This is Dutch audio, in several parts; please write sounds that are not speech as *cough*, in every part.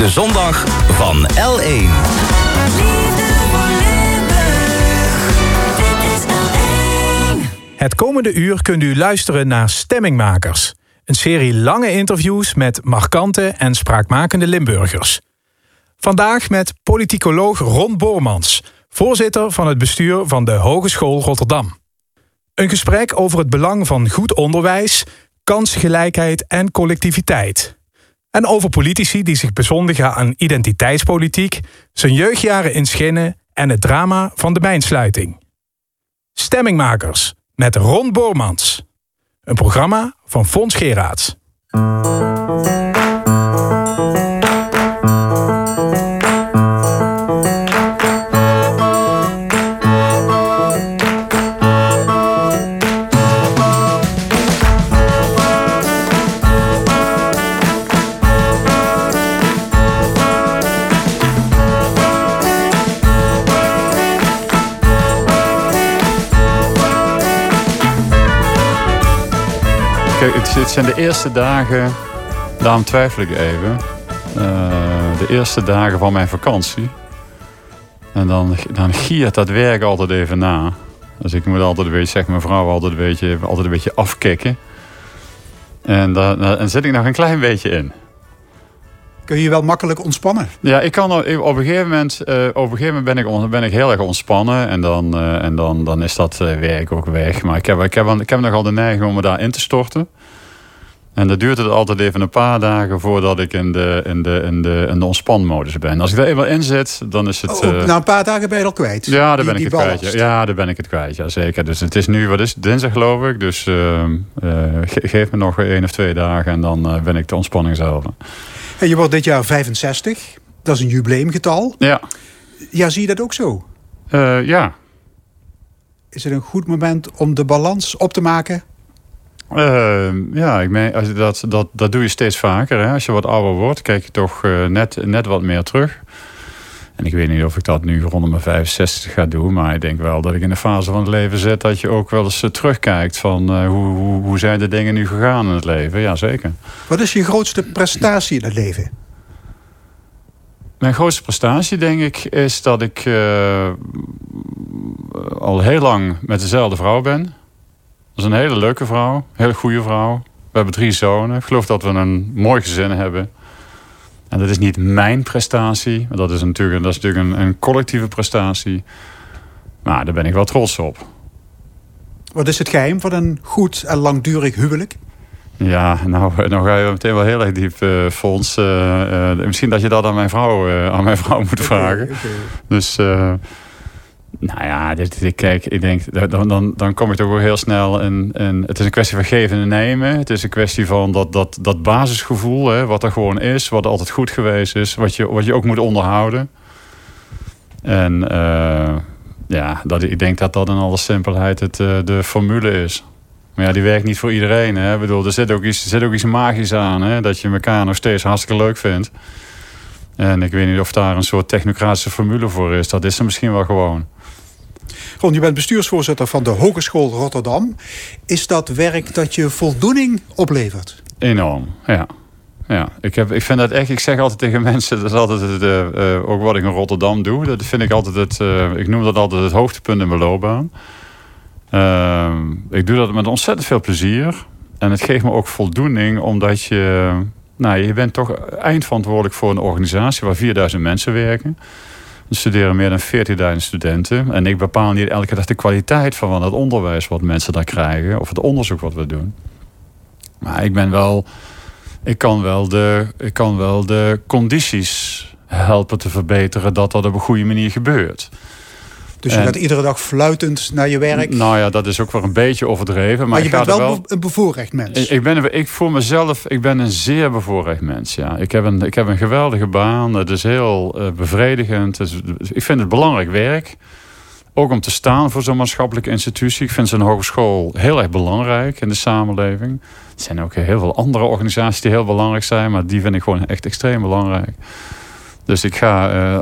de zondag van L1. Het komende uur kunt u luisteren naar Stemmingmakers. Een serie lange interviews met markante en spraakmakende Limburgers. Vandaag met politicoloog Ron Boormans, voorzitter van het bestuur van de Hogeschool Rotterdam. Een gesprek over het belang van goed onderwijs, kansgelijkheid en collectiviteit. En over politici die zich bezondigen aan identiteitspolitiek, zijn jeugdjaren in Schinnen en het drama van de mijnsluiting. Stemmingmakers met Ron Boormans. Een programma van Fons Geraerts. Dit zijn de eerste dagen, daarom twijfel ik even. Uh, de eerste dagen van mijn vakantie. En dan, dan giert dat werk altijd even na. Dus ik moet altijd een beetje, zeg mijn vrouw, altijd een beetje, altijd een beetje afkicken. En daar zit ik nog een klein beetje in. Kun je je wel makkelijk ontspannen? Ja, ik kan op een gegeven moment, uh, op een gegeven moment ben, ik, ben ik heel erg ontspannen. En dan, uh, en dan, dan is dat werk ook weg. Maar ik heb, ik, heb, ik heb nogal de neiging om me daarin te storten. En dat duurt het altijd even een paar dagen voordat ik in de, in de, in de, in de ontspanmodus ben. Als ik daar eenmaal in zit, dan is het... Oh, na een paar dagen ben je al kwijt? Ja, daar ben ik het kwijt. Ja. ja, daar ben ik het kwijt. Ja, zeker. Dus het is nu, wat is het, dinsdag geloof ik. Dus geef me nog één of twee dagen en dan ben ik de ontspanning zelf. En je wordt dit jaar 65. Dat is een jubileumgetal. Ja. Ja, zie je dat ook zo? Ja. Is het een goed moment om de balans op te maken? Uh, ja, ik meen, als dat, dat, dat doe je steeds vaker. Hè? Als je wat ouder wordt, kijk je toch uh, net, net wat meer terug. En ik weet niet of ik dat nu rond mijn 65 ga doen. Maar ik denk wel dat ik in de fase van het leven zit... dat je ook wel eens terugkijkt van uh, hoe, hoe, hoe zijn de dingen nu gegaan in het leven. Ja, zeker. Wat is je grootste prestatie in het leven? Mijn grootste prestatie, denk ik, is dat ik al heel lang met dezelfde vrouw ben. Is een hele leuke vrouw, hele goede vrouw. We hebben drie zonen. Ik geloof dat we een mooi gezin hebben. En dat is niet mijn prestatie. Dat is natuurlijk, dat is natuurlijk een, een collectieve prestatie. Maar daar ben ik wel trots op. Wat is het geheim van een goed en langdurig huwelijk? Ja, nou, nou ga je meteen wel heel erg diep, uh, Fons. Uh, uh, misschien dat je dat aan mijn vrouw, aan mijn vrouw moet vragen. Okay, okay. Dus nou ja, dit, dit, kijk, ik denk, dan, dan, dan kom ik toch wel heel snel in, in... Het is een kwestie van geven en nemen. Het is een kwestie van dat, dat, dat basisgevoel, hè, wat er gewoon is, wat altijd goed geweest is, wat je, wat je ook moet onderhouden. En uh, ja, dat, ik denk dat dat in alle simpelheid het, uh, de formule is. Maar ja, die werkt niet voor iedereen. Hè. Ik bedoel, er zit ook iets, er zit ook iets magisch aan, hè, dat je elkaar nog steeds hartstikke leuk vindt. En ik weet niet of daar een soort technocratische formule voor is. Dat is er misschien wel gewoon. Ron, je bent bestuursvoorzitter van de Hogeschool Rotterdam. Is dat werk dat je voldoening oplevert? Enorm, ja. Ja, ik, heb, ik vind dat echt, ik zeg altijd tegen mensen, dat is het, uh, uh, ook wat ik in Rotterdam doe. Dat vind ik altijd het, uh, ik noem dat altijd het hoogtepunt in mijn loopbaan. Ik doe dat met ontzettend veel plezier. En het geeft me ook voldoening, omdat je, nou, je bent toch eindverantwoordelijk voor een organisatie waar 4000 mensen werken. Er studeren meer dan 14.000 studenten. En ik bepaal niet elke dag de kwaliteit van het onderwijs wat mensen daar krijgen. Of het onderzoek wat we doen. Maar ik ben wel. Ik kan wel de, ik kan wel de condities helpen te verbeteren dat dat op een goede manier gebeurt. Dus je en, gaat iedere dag fluitend naar je werk? Nou ja, dat is ook wel een beetje overdreven. Maar, maar je bent wel, wel, een bevoorrecht mens? Ik, ben, ik voor mezelf ik ben een zeer bevoorrecht mens. Ja. Ik, heb een, ik heb een geweldige baan. Het is heel uh, bevredigend. Het is, ik vind het belangrijk werk. Ook om te staan voor zo'n maatschappelijke institutie. Ik vind zo'n hogeschool heel erg belangrijk in de samenleving. Er zijn ook heel veel andere organisaties die heel belangrijk zijn. Maar die vind ik gewoon echt extreem belangrijk. Dus ik ga,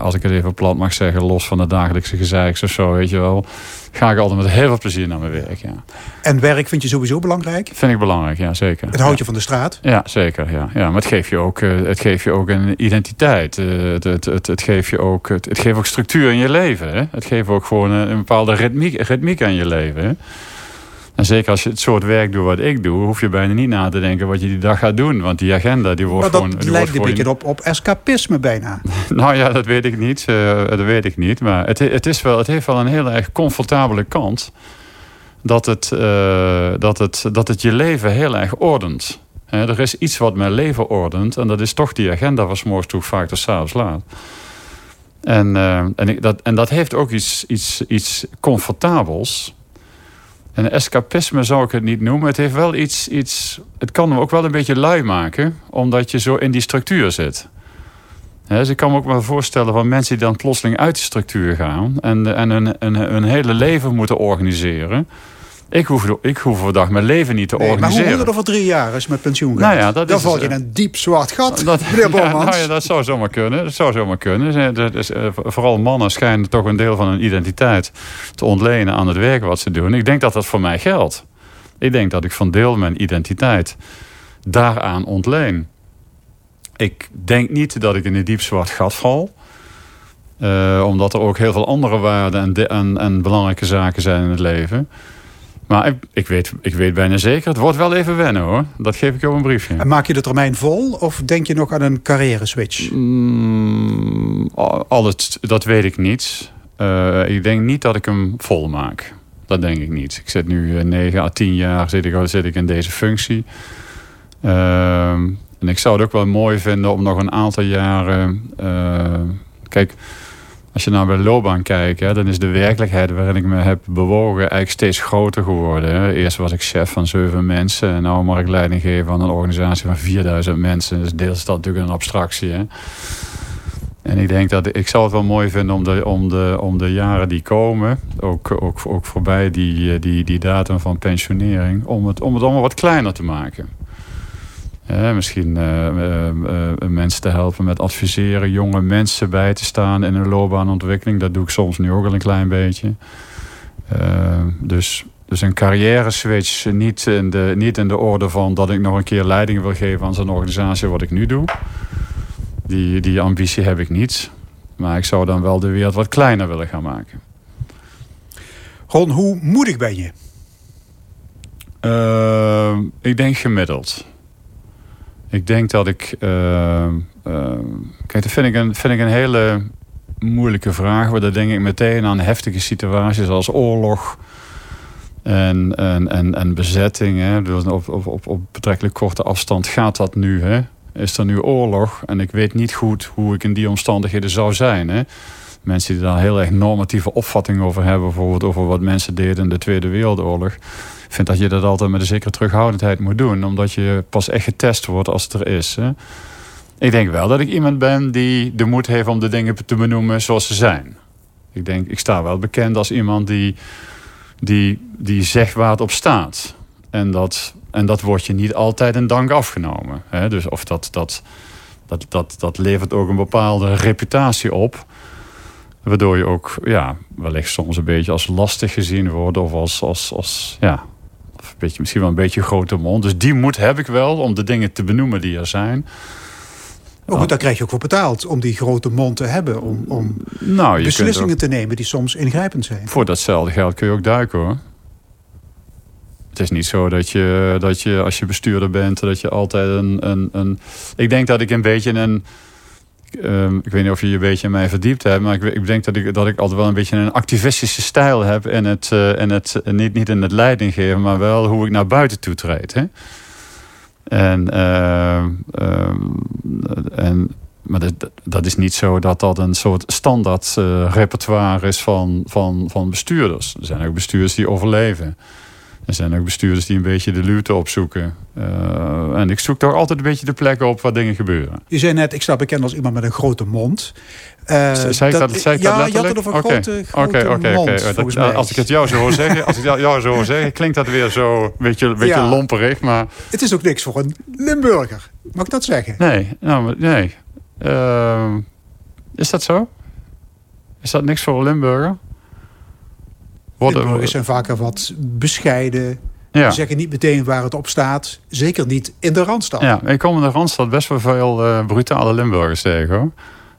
als ik het even plat mag zeggen, los van de dagelijkse gezeiks of zo, weet je wel, ga ik altijd met heel veel plezier naar mijn werk. Ja. En werk vind je sowieso belangrijk? Vind ik belangrijk, ja, zeker. Het houdt je van de straat? Ja, zeker. Ja. Ja, maar het geeft je ook, het geeft je ook een identiteit. het, het, het, het, geeft je ook, het, het geeft ook structuur in je leven. Hè? Het geeft ook gewoon een, een bepaalde ritmiek, ritmiek aan je leven. Hè? En zeker als je het soort werk doet wat ik doe, hoef je bijna niet na te denken wat je die dag gaat doen. Want die agenda die wordt maar dat gewoon. Dat lijkt een beetje op, op escapisme bijna. *laughs* nou ja, dat weet ik niet. Uh, dat weet ik niet. Maar het, het, is wel, het heeft wel een heel erg comfortabele kant. Dat het, uh, dat het, dat het je leven heel erg ordent. He, er is iets wat mijn leven ordent. En dat is toch die agenda van s'morgens toe vaak tot s'avonds laat. En, uh, en, ik, dat, en dat heeft ook iets, iets, iets comfortabels. En escapisme zou ik het niet noemen. Het heeft wel iets, iets. Het kan hem ook wel een beetje lui maken, omdat je zo in die structuur zit. dus ik kan me ook wel voorstellen van mensen die dan plotseling uit de structuur gaan en, en hun hele leven moeten organiseren. Ik hoef, ik hoef vandaag mijn leven niet te nee, organiseren. Maar hoe moet het over drie jaar als je met pensioen gaat? Nou ja, dat dan val je in een diep zwart gat, dat, meneer *laughs* Bormans. nou ja, dat zou zomaar kunnen. Dat zou zomaar kunnen. Dat is, uh, vooral mannen schijnen toch een deel van hun identiteit te ontlenen aan het werk wat ze doen. Ik denk dat dat voor mij geldt. Ik denk dat ik van deel mijn identiteit daaraan ontleen. Ik denk niet dat ik in een diep zwart gat val. Uh, omdat er ook heel veel andere waarden en, en, en belangrijke zaken zijn in het leven. Maar ik, ik, weet, ik weet bijna zeker, het wordt wel even wennen hoor. Dat geef ik je op een briefje. En maak je de termijn vol of denk je nog aan een carrière switch? Mm, alles, dat weet ik niet. Uh, ik denk niet dat ik hem vol maak. Dat denk ik niet. Ik zit nu 9 à 10 jaar zit ik, zit ik in deze functie. Uh, en ik zou het ook wel mooi vinden om nog een aantal jaren... Uh, kijk, als je naar nou bij loopbaan kijkt, hè, dan is de werkelijkheid waarin ik me heb bewogen eigenlijk steeds groter geworden. Hè. Eerst was ik chef van zeven mensen en nu mag ik leiding geven aan een organisatie van 4000 mensen. Dus deels is dat natuurlijk een abstractie. Hè. En ik denk dat ik zou het wel mooi vinden om de, om de, om de jaren die komen, ook, ook, ook voorbij die, die, die datum van pensionering, om het, om het allemaal wat kleiner te maken misschien uh, uh, mensen te helpen met adviseren, jonge mensen bij te staan in hun loopbaanontwikkeling. Dat doe ik soms nu ook al een klein beetje. dus, dus een carrière switch niet in, de, niet in de orde van dat ik nog een keer leiding wil geven aan zo'n organisatie wat ik nu doe. Die, die ambitie heb ik niet. Maar ik zou dan wel de wereld wat kleiner willen gaan maken. Ron, hoe moedig ben je? ik denk gemiddeld. Ik denk dat ik... Uh, kijk, dat vind ik, een, vind ik een hele moeilijke vraag. Want dan denk ik meteen aan heftige situaties als oorlog... En, en, en, en bezetting, hè. Dus op, op, op, op betrekkelijk korte afstand gaat dat nu. Hè? Is er nu oorlog en ik weet niet goed hoe ik in die omstandigheden zou zijn. Hè? Mensen die daar heel erg normatieve opvattingen over hebben, bijvoorbeeld over wat mensen deden in de Tweede Wereldoorlog vind dat je dat altijd met een zekere terughoudendheid moet doen. Omdat je pas echt getest wordt als het er is. Hè. Ik denk wel dat ik iemand ben die de moed heeft om de dingen te benoemen zoals ze zijn. Ik denk, ik sta wel bekend als iemand die, die, die zegt waar het op staat. En dat, en dat wordt je niet altijd in dank afgenomen. Hè. Dus of dat, dat, dat, dat, dat levert ook een bepaalde reputatie op. Waardoor je ook ja, wellicht soms een beetje als lastig gezien wordt. Of als, als, als ja, een beetje, misschien wel een beetje grote mond. Dus die moed heb ik wel om de dingen te benoemen die er zijn. Maar goed, daar krijg je ook voor betaald om die grote mond te hebben. Om, om nou, beslissingen te nemen die soms ingrijpend zijn. Voor datzelfde geld kun je ook duiken hoor. Het is niet zo dat je, dat je als je bestuurder bent, dat je altijd een, een, een... Ik denk dat ik een beetje een Ehm, ik weet niet of je je een beetje in mij verdiept hebt, maar ik, ik, denk dat ik, dat ik altijd wel een beetje een activistische stijl heb. En het, uh, en het niet, niet in het leiding geven, maar wel hoe ik naar buiten toe treed. Hè? En, ehm, ehm, en, maar dat, dat is niet zo dat dat een soort standaard uh, repertoire is van, van, van bestuurders. Er zijn ook bestuurders die overleven. Er zijn ook bestuurders die een beetje de luwte opzoeken. Uh, en ik zoek toch altijd een beetje de plekken op waar dingen gebeuren. Je zei net, ik sta bekend als iemand met een grote mond. Uh, zei ik dat, zei ik ja, dat je had het over een grote, grote okay, mond, Als ik het jou zo hoor zeggen, als ik jou zo hoor zeggen, klinkt dat weer zo een beetje, een beetje lomperig. Maar... Het is ook niks voor een Limburger. Mag ik dat zeggen? Nee, nou, nee. Uh, is dat zo? Is dat niks voor Limburger? Limburgers zijn vaker wat bescheiden. Ja. zeggen niet meteen waar het op staat. Zeker niet in de Randstad. Ja, ik kom in de Randstad best wel veel uh, brutale Limburgers tegen hoor.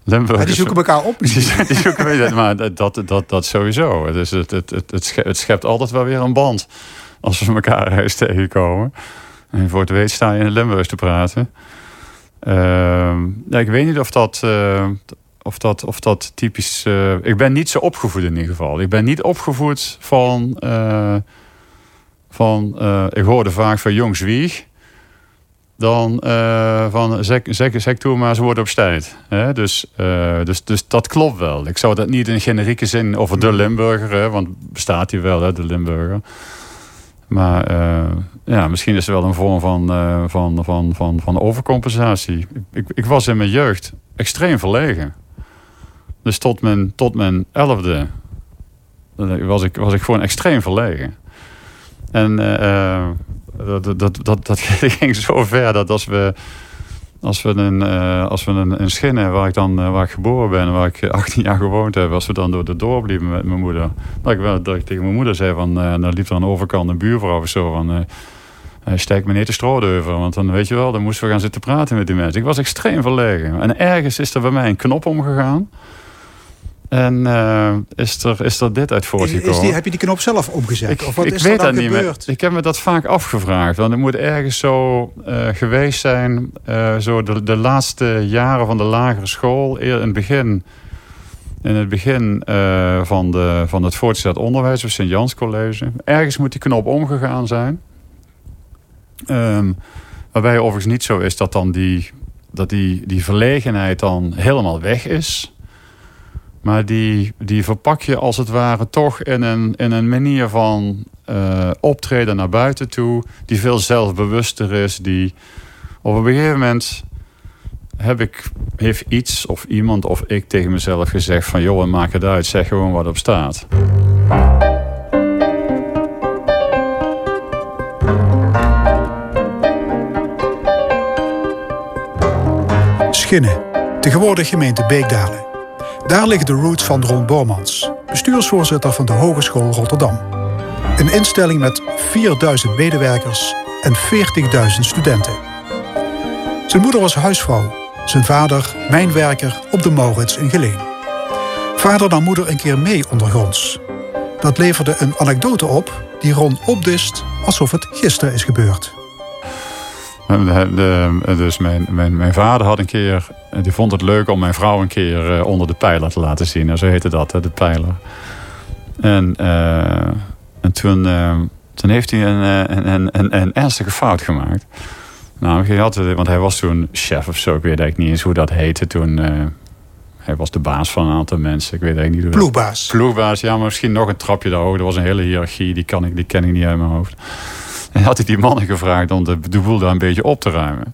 Limburgers, die zoeken elkaar op. Die, *laughs* die zoeken, maar dat, dat, dat, sowieso. Dus het, het, het, het, schept altijd wel weer een band. Als we elkaar *laughs* eens tegenkomen. En voor het weet sta je in Limburgs te praten. Uh, ja, ik weet niet of dat, uh, of dat, of dat typisch... Uh, ik ben niet zo opgevoed in ieder geval. Ik ben niet opgevoed van... Uh, van ik hoorde vaak van jongs wieg dan van zeg, zeg, zeg toe maar ze worden op tijd. Dus, dus, dus dat klopt wel. Ik zou dat niet in generieke zin over de Limburger, hè, want bestaat hier wel, hè, de Limburger. Maar uh, ja, misschien is er wel een vorm van, van, van, van, van overcompensatie. Ik, ik was in mijn jeugd extreem verlegen. Dus tot mijn, tot mijn elfde was ik, was ik gewoon extreem verlegen. En dat, dat, dat, dat *laughs* ging zo ver dat als we, als we, een, uh, als we een, een waar ik dan waar ik geboren ben, waar ik *laughs* 18 jaar gewoond heb, als we dan door de dorp met mijn moeder, dat ik, wel, dat ik tegen mijn moeder zei van, dan liep er aan de overkant een buurvrouw of zo van, steek meneer de stroodeuver, want dan weet je wel, dan moesten we gaan zitten praten met die mensen. Ik was extreem verlegen. En ergens is er bij mij een knop omgegaan. En uh, is, er, is er dit uit voortgekomen. Is die, heb je die knop zelf omgezet? Ik, of wat ik is weet dat niet meer. Ik heb me dat vaak afgevraagd. Want het moet ergens zo uh, geweest zijn... Uh, zo de, de laatste jaren van de lagere school. In het begin, in het begin van, de, van het voortgezet onderwijs... of Sint-Jans College. Ergens moet die knop omgegaan zijn. Um, waarbij overigens niet zo is dat dan die, dat die, die verlegenheid dan helemaal weg is... Maar die, die verpak je als het ware toch in een, in een manier van uh, optreden naar buiten toe. Die veel zelfbewuster is. Die op een gegeven moment heb ik, heeft iets of iemand of ik tegen mezelf gezegd van... joh, maak het uit, zeg gewoon wat op staat. Schinnen, tegenwoordig gemeente Beekdalen. Daar liggen de roots van Ron Bormans, bestuursvoorzitter van de Hogeschool Rotterdam. Een instelling met 4000 medewerkers en 40.000 studenten. Zijn moeder was huisvrouw, zijn vader mijnwerker op de Maurits in Geleen. Vader nam moeder een keer mee ondergronds. Dat leverde een anekdote op die Ron opdist alsof het gisteren is gebeurd. Dus mijn, mijn, mijn vader had een keer die vond het leuk om mijn vrouw een keer uh, onder de pijler te laten zien. En zo heette dat, de pijler. En, uh, en toen, uh, toen heeft hij een, een, een, een, een ernstige fout gemaakt. Nou, hij had, want hij was toen chef of zo. Ik weet eigenlijk niet eens hoe dat heette toen. hij was de baas van een aantal mensen. Ik weet eigenlijk niet hoe Ploegbaas. Ploegbaas, ja, maar misschien nog een trapje daarover. Er was een hele hiërarchie, die, kan ik, die ken ik niet uit mijn hoofd. En *laughs* had hij die mannen gevraagd om de, de boel daar een beetje op te ruimen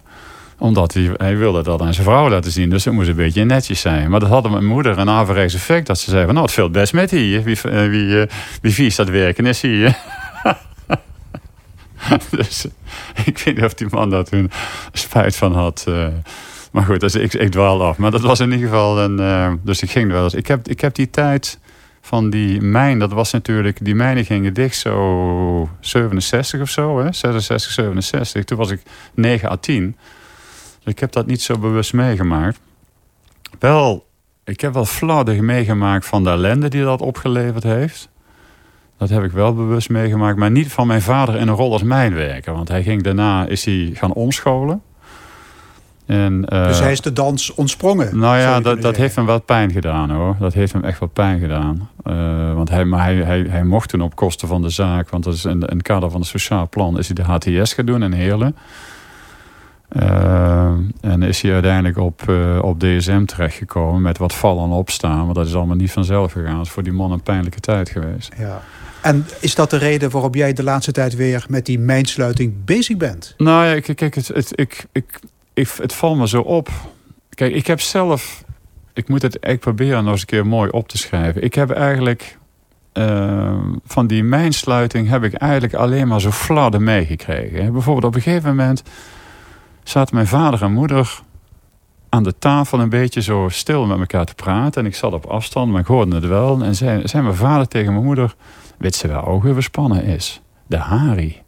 omdat hij, hij wilde dat aan zijn vrouw laten zien. Dus het moest een beetje netjes zijn. Maar dat had mijn moeder een averechts effect. Dat ze zei van, nou het veel best met hier. Wie, eh, wie, eh, wie vies dat werken is hier. *laughs* dus *laughs* ik weet niet of die man daar toen spijt van had. Uh, maar goed, dus ik, ik dwaal af. Maar dat was in ieder geval een... Dus ik ging wel eens. Ik heb, ik heb die tijd van die mijn, dat was natuurlijk... Die mijnen gingen dicht zo 67 of zo, hè? 66, 67. Toen was ik 9 à 10. Dus ik heb dat niet zo bewust meegemaakt. Wel, ik heb wel fladdig meegemaakt van de ellende die dat opgeleverd heeft. Dat heb ik wel bewust meegemaakt. Maar niet van mijn vader in een rol als mijnwerker. Want hij ging daarna is hij gaan omscholen. En, uh, dus hij is de dans ontsprongen? Nou ja, dat, dat heeft hem wel pijn gedaan hoor. Dat heeft hem echt wel pijn gedaan. Uh, want hij, maar hij, hij, hij mocht toen op kosten van de zaak... want dat is in, in het kader van het sociaal plan... is hij de HTS gaan doen in Heerlen. Uh, en is hij uiteindelijk op, uh, op DSM terechtgekomen met wat vallen en opstaan. Maar dat is allemaal niet vanzelf gegaan. Het is voor die man een pijnlijke tijd geweest. Ja. En is dat de reden waarom jij de laatste tijd weer met die mijnsluiting bezig bent? Nou ja, kijk, het, het, ik, ik, ik, het valt me zo op. Kijk, ik heb zelf... Ik moet het echt proberen nog eens een keer mooi op te schrijven. Ik heb eigenlijk... Uh, van die mijnsluiting heb ik eigenlijk alleen maar zo fladden meegekregen. Bijvoorbeeld op een gegeven moment zaten mijn vader en moeder aan de tafel een beetje zo stil met elkaar te praten. En ik zat op afstand, maar ik hoorde het wel. En zei, mijn vader tegen mijn moeder... Weet ze waar overspannen is? De Hari.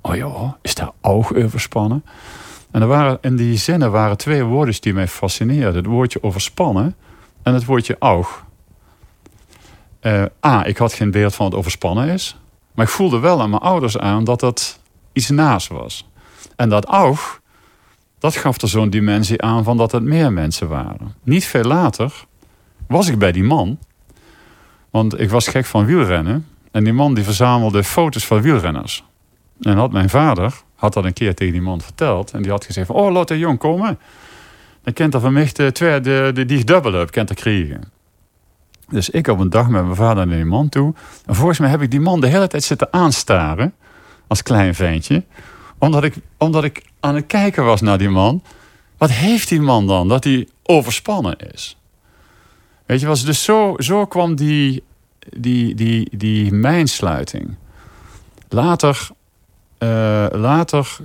Oh ja, is daar overspannen? En er waren, in die zinnen waren twee woorden die mij fascineerden. Het woordje overspannen en het woordje oog. Uh, A, ik had geen beeld van wat overspannen is. Maar ik voelde wel aan mijn ouders aan dat dat iets naast was. En dat oog, dat gaf er zo'n dimensie aan van dat het meer mensen waren. Niet veel later was ik bij die man. Want ik was gek van wielrennen. En die man die verzamelde foto's van wielrenners. En had mijn vader had dat een keer tegen die man verteld. En die had gezegd van, oh, laat de jong komen. Dan kent er van mij de, twee, de, de, die dubbele kent er krijgen. Dus ik op een dag met mijn vader naar die man toe. En volgens mij heb ik die man de hele tijd zitten aanstaren. Als klein ventje. Omdat ik, omdat ik aan het kijken was naar die man. Wat heeft die man dan? Dat hij overspannen is. Weet je, was dus zo, zo kwam die, die, die, die mijnsluiting. Later uh, later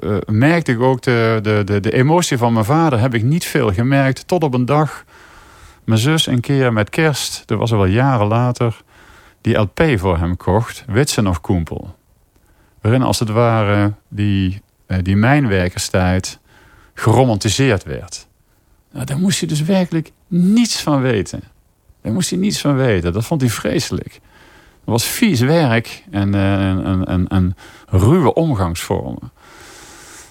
uh, merkte ik ook de, de, de, de emotie van mijn vader. Heb ik niet veel gemerkt. Tot op een dag. Mijn zus een keer met kerst. Dat was al wel jaren later. Die LP voor hem kocht. Witsen of Koempel. Waarin als het ware die, uh, die mijnwerkerstijd geromantiseerd werd. Nou, daar moest hij dus werkelijk niets van weten. Daar moest hij niets van weten. Dat vond hij vreselijk. Het was vies werk en, en, ruwe omgangsvormen.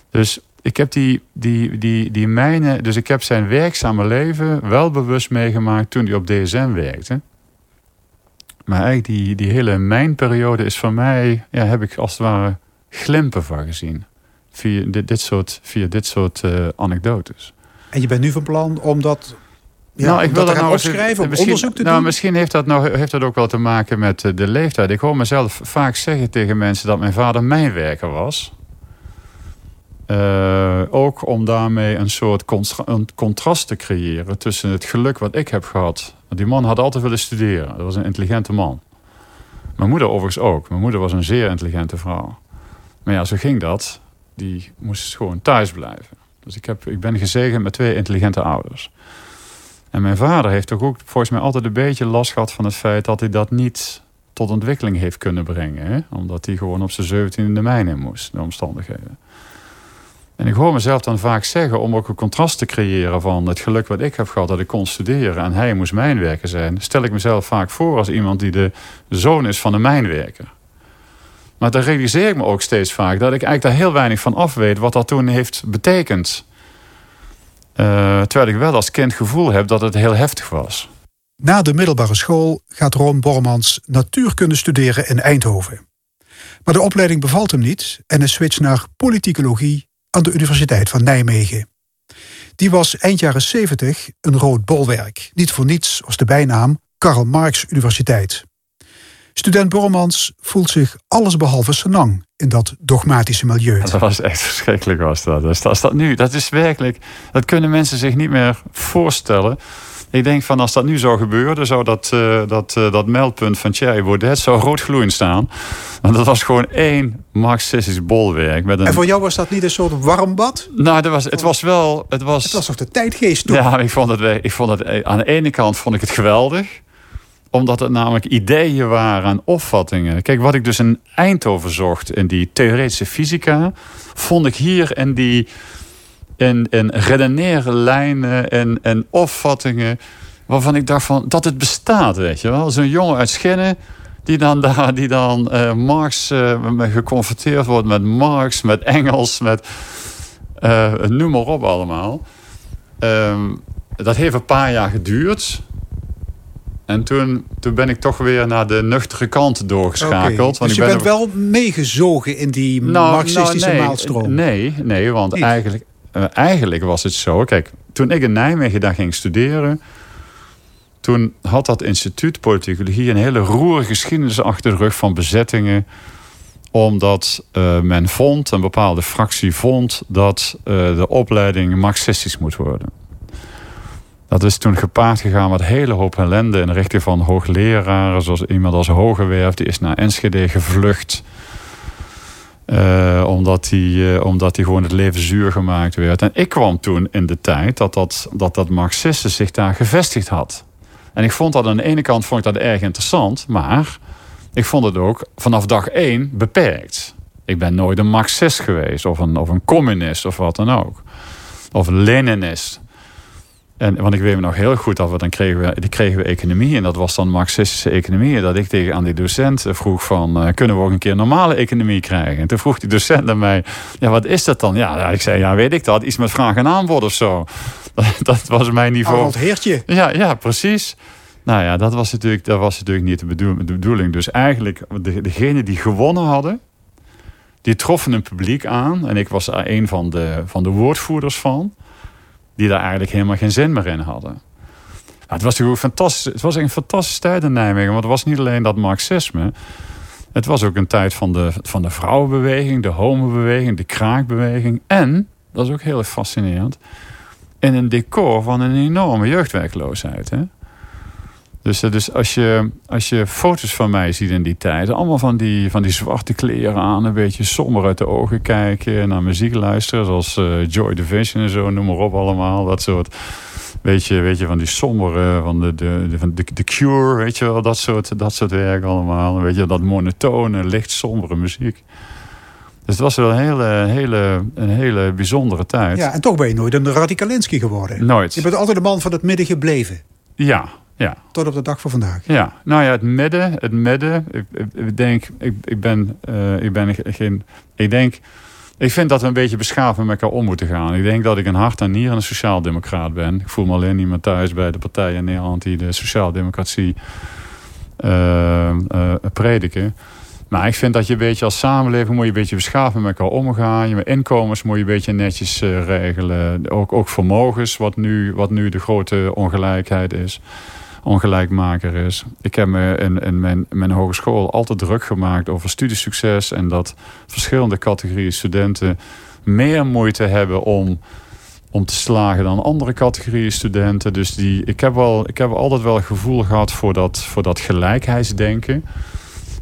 Dus ik heb die, die, die, die mijnen, dus ik heb zijn werkzame leven wel bewust meegemaakt toen hij op DSM werkte. Maar eigenlijk die, die hele mijnperiode is voor mij, ja, heb ik als het ware glimpen van gezien. Via dit, dit soort, via dit soort uh, anekdotes. En je bent nu van plan om dat ja, nou, ik wil dat nou opschrijven, om onderzoek te nou, doen? Misschien heeft dat, nou, heeft dat ook wel te maken met eh, de leeftijd. Ik hoor mezelf vaak zeggen tegen mensen dat mijn vader mijnwerker was. Uh, ook om daarmee een soort een contrast te creëren tussen het geluk wat ik heb gehad. Die man had altijd willen studeren. Dat was een intelligente man. Mijn moeder overigens ook. Mijn moeder was een zeer intelligente vrouw. Maar ja, zo ging dat. Die moest gewoon thuis blijven. Dus ik, heb, ik ben gezegend met twee intelligente ouders. En mijn vader heeft toch ook volgens mij altijd een beetje last gehad van het feit dat hij dat niet tot ontwikkeling heeft kunnen brengen. Hè? Omdat hij gewoon op zijn 17 in de mijn in moest, de omstandigheden. En ik hoor mezelf dan vaak zeggen, om ook een contrast te creëren van het geluk wat ik heb gehad dat ik kon studeren en hij moest mijnwerker zijn, stel ik mezelf vaak voor als iemand die de zoon is van een mijnwerker. Maar dan realiseer ik me ook steeds vaak dat ik eigenlijk daar heel weinig van af weet wat dat toen heeft betekend uh, terwijl ik wel als kind gevoel heb dat het heel heftig was. Na de middelbare school gaat Ron Bormans natuurkunde studeren in Eindhoven. Maar de opleiding bevalt hem niet en hij switcht naar politicologie aan de Universiteit van Nijmegen. Die was eind jaren 70 een rood bolwerk. Niet voor niets was de bijnaam Karl Marx Universiteit. Student Bormans voelt zich allesbehalve senang in dat dogmatische milieu. *laughs* Dat was echt verschrikkelijk was dat. Als dat nu, dat is werkelijk, dat kunnen mensen zich niet meer voorstellen. Ik denk van als dat nu zou gebeuren, zou dat, uh, dat, uh, dat meldpunt van Thierry Baudet zou rood gloeiend staan. Want dat was gewoon één marxistisch bolwerk. Met een... En voor jou was dat niet een soort warm bad? Nou, dat was, het was wel... Het was, het was toch de tijdgeest toen? Ja, ik vond het, ik vond het, aan de ene kant vond ik het geweldig omdat het namelijk ideeën waren en opvattingen. Kijk, wat ik dus in Eindhoven zocht in die theoretische fysica, vond ik hier in die in, in redeneerlijnen en, en opvattingen waarvan ik dacht van dat het bestaat, weet je wel. Zo'n jongen uit Schinnen die dan, daar, die dan uh, Marx uh, geconfronteerd wordt met Marx, met Engels, met uh, noem maar op allemaal. Ehm, dat heeft een paar jaar geduurd. En toen, toen ben ik toch weer naar de nuchtere kant doorgeschakeld. Dus je bent wel meegezogen in die nou, marxistische nou, nee, maalstroom? Nee, nee want eigenlijk, uh, eigenlijk was het zo. Kijk, toen ik in Nijmegen daar ging studeren... toen had dat instituut politicologie een hele roerige geschiedenis achter de rug van bezettingen omdat uh, men vond, een bepaalde fractie vond... dat uh, de opleiding marxistisch moet worden. Dat is toen gepaard gegaan met een hele hoop ellende in de richting van hoogleraren. Zoals iemand als Hogewerf, die is naar Enschede gevlucht. Uh, omdat, die, uh, omdat die gewoon het leven zuur gemaakt werd. En ik kwam toen in de tijd dat dat, dat, dat Marxisten zich daar gevestigd had. En ik vond dat aan de ene kant vond ik dat erg interessant, maar ik vond het ook vanaf dag één beperkt. Ik ben nooit een Marxist geweest, of een, of een communist, of wat dan ook. Of een Leninist. En, want ik weet me nog heel goed dat we dan kregen we, die kregen we economie. En dat was dan Marxistische economie. Dat ik tegen aan die docent vroeg van... Uh, kunnen we ook een keer normale economie krijgen? En toen vroeg die docent aan mij... Ja, wat is dat dan? Ja, ik zei, ja, weet ik dat. Iets met vraag en aanbod of zo. *laughs* Dat, dat was mijn niveau. Arnold Heertje. Ja, ja, precies. Nou ja, dat was natuurlijk, dat was natuurlijk niet de, bedoel, de bedoeling. Dus eigenlijk, de, degene die gewonnen hadden... die troffen een publiek aan. En ik was er een van de, van de woordvoerders van die daar eigenlijk helemaal geen zin meer in hadden. het was fantastisch. Het was een fantastische tijd in Nijmegen. Want het was niet alleen dat marxisme. Het was ook een tijd van de, van de vrouwenbeweging, de homobeweging, de kraakbeweging. En, dat is ook heel fascinerend, in een decor van een enorme jeugdwerkloosheid. Hè? Dus, eh, dus als, je, als je foto's van mij ziet in die tijd, allemaal van die, van die zwarte kleren aan, een beetje somber uit de ogen kijken, naar muziek luisteren, zoals uh, Joy Division en zo, noem maar op allemaal. Dat soort, weet je, weet je van die sombere, van de, de, de, van de, de Cure, weet je wel, dat soort, dat soort werk allemaal. Weet je, dat monotone, licht sombere muziek. Dus het was wel een hele, hele, een hele bijzondere tijd. Ja, en toch ben je nooit een Radikalinski geworden. Nooit. Je bent altijd de man van het midden gebleven. Ja, ja. Tot op de dag van vandaag. Ja, nou ja, het midden, het midden. Ik, ik denk, ik, ik ben, uh, ik ben geen, ik denk, ik vind dat we een beetje beschaafd met elkaar om moeten gaan. Ik denk dat ik een hart en nier en een sociaaldemocraat ben. Ik voel me alleen niet meer thuis bij de partijen in Nederland die de sociaaldemocratie uh, uh, prediken. Maar ik vind dat je een beetje als samenleving moet je een beetje beschaafd met elkaar omgaan. Je inkomens moet je een beetje netjes uh, regelen. Ook, ook vermogens, wat nu, wat nu de grote ongelijkheid is ongelijkmaker is. Ik heb me in, in mijn, mijn hogeschool altijd druk gemaakt over studiesucces. En dat verschillende categorieën studenten meer moeite hebben om, om te slagen dan andere categorieën studenten. Dus die, ik, heb wel, ik heb altijd wel gevoel gehad voor dat, voor dat gelijkheidsdenken.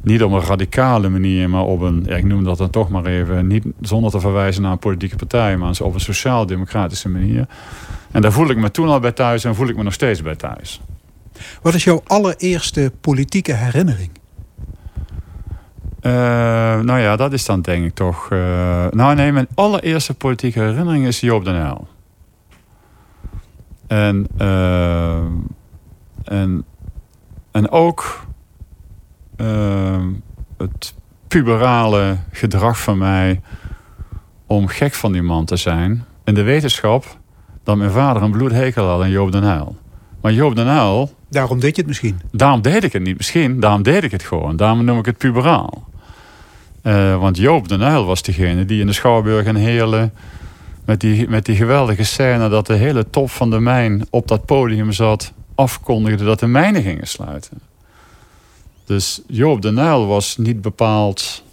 Niet op een radicale manier, maar op een, ik noem dat dan toch maar even, niet zonder te verwijzen naar een politieke partij, maar op een sociaal-democratische manier. En daar voel ik me toen al bij thuis en voel ik me nog steeds bij thuis. Wat is jouw allereerste politieke herinnering? Uh, nou ja, dat is dan denk ik toch... Uh, nou nee, mijn allereerste politieke herinnering is Joop den Uyl. En, uh, en, en ook het puberale gedrag van mij... om gek van die man te zijn. In de wetenschap dat mijn vader een bloedhekel had aan Joop den Uyl. Maar Joop den Uyl Daarom deed je het misschien? Daarom deed ik het niet misschien. Daarom deed ik het gewoon. Daarom noem ik het puberaal. Uh, want Joop de Uyl was degene die in de Schouwburg en Heerlen... Met die, met die geweldige scène dat de hele top van de mijn op dat podium zat... afkondigde dat de mijnen gingen sluiten. Dus Joop de Uyl was niet bepaald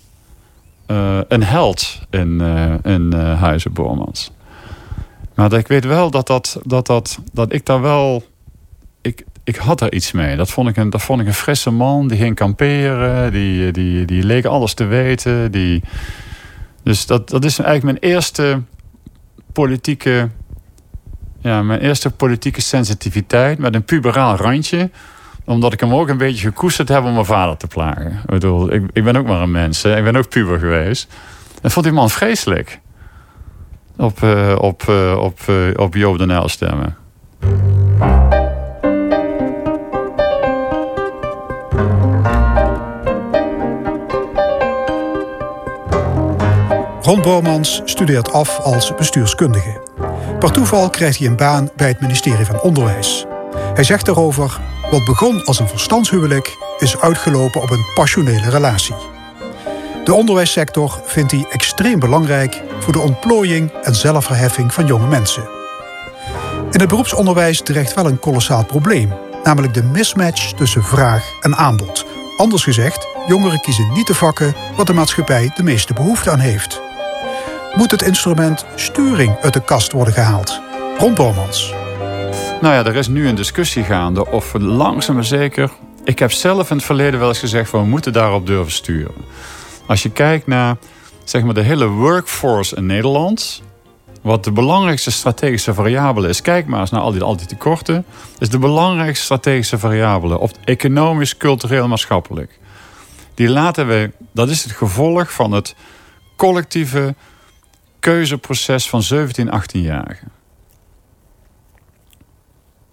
uh, een held in, uh, in Huizen Bormans. Maar ik weet wel dat, dat, dat, dat, dat ik daar wel... Ik, had er iets mee. Dat vond ik een, dat vond ik een frisse man. Die ging kamperen. Die, die, die leek alles te weten. Die, dus dat, dat is eigenlijk mijn eerste politieke... Ja, mijn eerste politieke sensitiviteit. Met een puberaal randje omdat ik hem ook een beetje gekoesterd heb om mijn vader te plagen. Ik bedoel, ik, ik ben ook maar een mens. Ik ben ook puber geweest. En vond die man vreselijk. Op, uh, op, uh, op, uh, op Joop de Nijl stemmen. Ron Bormans studeert af als bestuurskundige. Per toeval krijgt hij een baan bij het ministerie van Onderwijs. Hij zegt daarover: Wat begon als een verstandshuwelijk is uitgelopen op een passionele relatie. De onderwijssector vindt hij extreem belangrijk voor de ontplooiing en zelfverheffing van jonge mensen. In het beroepsonderwijs dreigt wel een kolossaal probleem, namelijk de mismatch tussen vraag en aanbod. Anders gezegd, jongeren kiezen niet de vakken wat de maatschappij de meeste behoefte aan heeft moet het instrument sturing uit de kast worden gehaald. Ron Bormans. Nou ja, er is nu een discussie gaande of we langzaam maar zeker... Ik heb zelf in het verleden wel eens gezegd van we moeten daarop durven sturen. Als je kijkt naar zeg maar de hele workforce in Nederland, wat de belangrijkste strategische variabele is, kijk maar eens naar al die, al die tekorten, is de belangrijkste strategische variabele, of economisch, cultureel, maatschappelijk. Die laten we, dat is het gevolg van het collectieve keuzeproces van 17, 18-jarigen.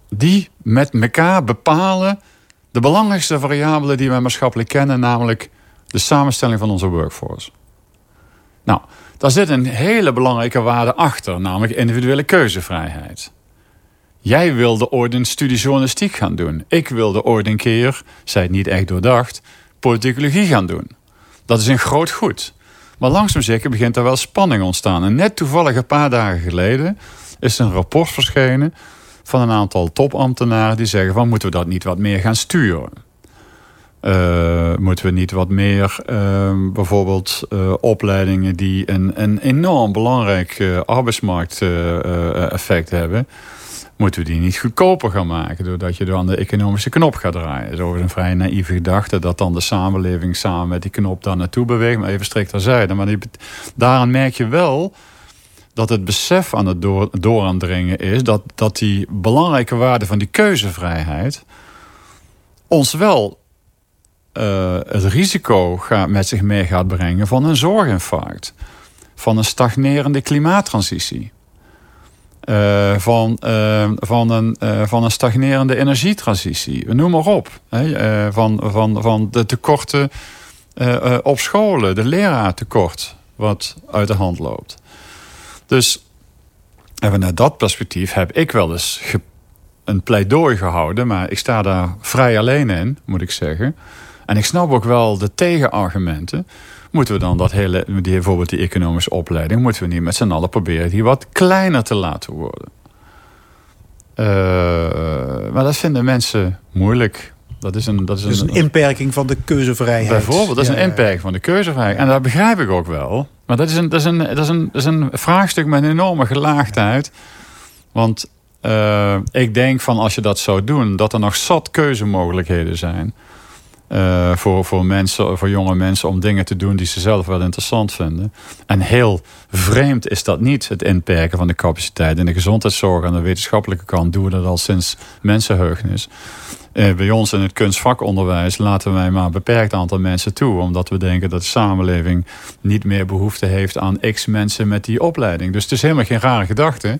Die met elkaar bepalen de belangrijkste variabelen die wij maatschappelijk kennen, namelijk de samenstelling van onze workforce. Nou, daar zit een hele belangrijke waarde achter, namelijk individuele keuzevrijheid. Jij wilde ooit een studie journalistiek gaan doen. Ik wilde ooit een keer, zij het niet echt doordacht, politicologie gaan doen. Dat is een groot goed. Maar langzaam zeker begint er wel spanning ontstaan. En net toevallig een paar dagen geleden is een rapport verschenen van een aantal topambtenaren die zeggen van moeten we dat niet wat meer gaan sturen. Uh, moeten we niet wat meer uh, bijvoorbeeld uh, opleidingen die een, een enorm belangrijk arbeidsmarkteffect hebben, moeten we die niet goedkoper gaan maken doordat je dan de economische knop gaat draaien. Zo is een vrij naïeve gedachte dat dan de samenleving samen met die knop daar naartoe beweegt, maar even strikt terzijde. Maar die, daaraan merk je wel dat het besef aan het door, dooraandringen is dat, dat die belangrijke waarde van die keuzevrijheid ons wel uh, het risico gaat, met zich mee gaat brengen van een zorginfarct, van een stagnerende klimaattransitie. Uh, van, uh, van, een, van een stagnerende energietransitie. Noem maar op. Hè? van, van, van de tekorten op scholen, de leraartekort wat uit de hand loopt. Dus en vanuit dat perspectief heb ik wel eens een pleidooi gehouden, maar ik sta daar vrij alleen in, moet ik zeggen. En ik snap ook wel de tegenargumenten. Moeten we dan dat hele, die, bijvoorbeeld die economische opleiding, moeten we niet met z'n allen proberen die wat kleiner te laten worden? Uh, maar dat vinden mensen moeilijk. Dat is een, dat is dus een, een inperking van de keuzevrijheid. Bijvoorbeeld, dat is een inperking van de keuzevrijheid. En dat begrijp ik ook wel. Maar dat is een, dat is een, dat is een, dat is een vraagstuk met een enorme gelaagdheid. Want uh, ik denk van als je dat zou doen, dat er nog zat keuzemogelijkheden zijn. Uh, voor, voor, mensen, voor jonge mensen om dingen te doen die ze zelf wel interessant vinden. En heel vreemd is dat niet, het inperken van de capaciteit. In de gezondheidszorg aan de wetenschappelijke kant doen we dat al sinds mensenheugnis. Uh, bij ons in het kunstvakonderwijs laten wij maar een beperkt aantal mensen toe. Omdat we denken dat de samenleving niet meer behoefte heeft aan x mensen met die opleiding. Dus het is helemaal geen rare gedachte.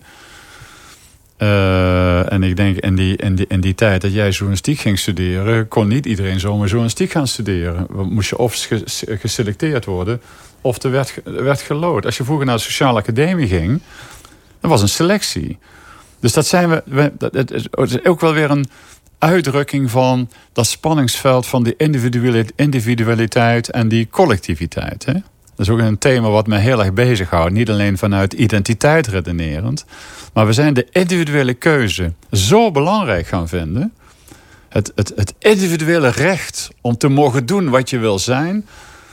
Uh, en ik denk in die, in, die, in die tijd dat jij journalistiek ging studeren... kon niet iedereen zomaar journalistiek gaan studeren. Moest je of geselecteerd worden of er werd, werd gelood. Als je vroeger naar de sociale academie ging... dat was een selectie. Dus dat zijn we, we dat, het is ook wel weer een uitdrukking van dat spanningsveld... van die individualiteit en die collectiviteit. Hè? Dat is ook een thema wat me heel erg bezighoudt. Niet alleen vanuit identiteit redenerend. Maar we zijn de individuele keuze zo belangrijk gaan vinden. Het, het, het individuele recht om te mogen doen wat je wil zijn.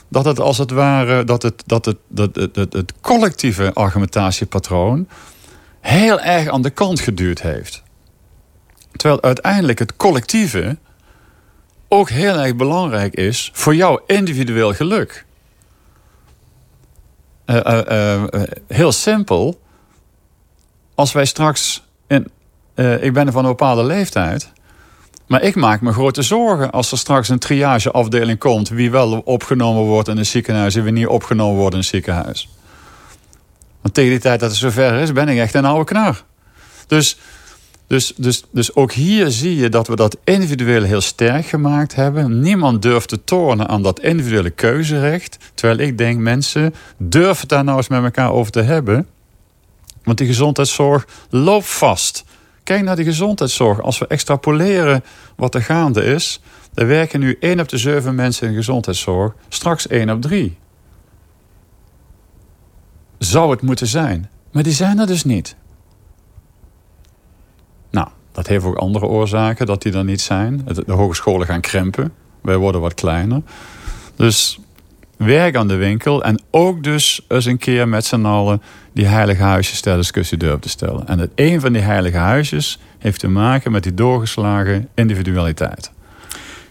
Dat het als het ware, dat het, dat het, dat het, het, het collectieve argumentatiepatroon heel erg aan de kant geduurd heeft. Terwijl uiteindelijk het collectieve ook heel erg belangrijk is voor jouw individueel geluk. Uh, uh, heel simpel. Als wij straks. In, ik ben van een bepaalde leeftijd. Maar ik maak me grote zorgen als er straks een triageafdeling komt. wie wel opgenomen wordt in een ziekenhuis. en wie niet opgenomen wordt in een ziekenhuis. Want tegen die tijd dat het zover is, ben ik echt een oude knar. Dus dus, dus, dus ook hier zie je dat we dat individueel heel sterk gemaakt hebben. Niemand durft te tornen aan dat individuele keuzerecht. Terwijl ik denk, mensen, durven daar nou eens met elkaar over te hebben. Want die gezondheidszorg loopt vast. Kijk naar die gezondheidszorg. Als we extrapoleren wat er gaande is... er werken nu 1 op de 7 mensen in gezondheidszorg. Straks 1 op 3. Zou het moeten zijn. Maar die zijn er dus niet. Dat heeft ook andere oorzaken dat die er niet zijn. De hogescholen gaan krimpen. Wij worden wat kleiner. Dus werk aan de winkel. En ook dus eens een keer met z'n allen die heilige huisjes ter discussie durven te stellen. En het een van die heilige huisjes heeft te maken met die doorgeslagen individualiteit.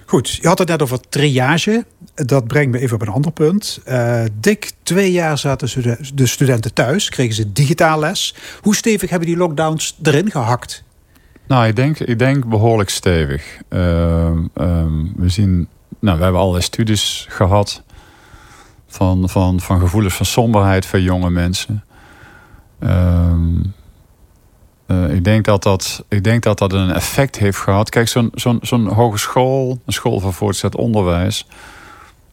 Goed, je had het net over triage. Dat brengt me even op een ander punt. Uh, dik twee jaar zaten de studenten thuis, kregen ze digitaal les. Hoe stevig hebben die lockdowns erin gehakt? Nou, ik denk, ik denk behoorlijk stevig. Uh, we zien, nou, we hebben allerlei studies gehad van, van, van gevoelens van somberheid voor jonge mensen. Ehm, eh, ik, denk dat dat, ik denk dat dat een effect heeft gehad. Kijk, zo'n zo'n zo'n hogeschool, een school van voortgezet onderwijs...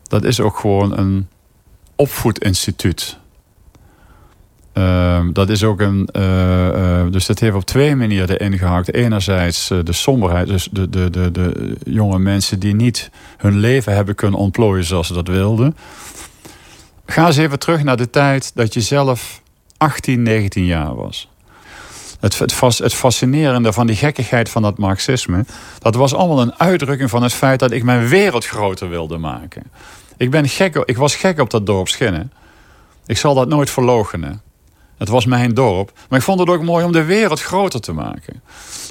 dat is ook gewoon een opvoedinstituut. Ehm, dat is ook een. Uh, uh, dus dat heeft op twee manieren ingehakt. Enerzijds de somberheid, dus de, de, de, de jonge mensen die niet hun leven hebben kunnen ontplooien zoals ze dat wilden. Ga eens even terug naar de tijd dat je zelf 18, 19 jaar was. Het, het, het, fascinerende van die gekkigheid van dat marxisme... dat was allemaal een uitdrukking van het feit dat ik mijn wereld groter wilde maken. Ik, ben gek, ik was gek op dat dorp Schinnen. Ik zal dat nooit verloochenen. Het was mijn dorp. Maar ik vond het ook mooi om de wereld groter te maken.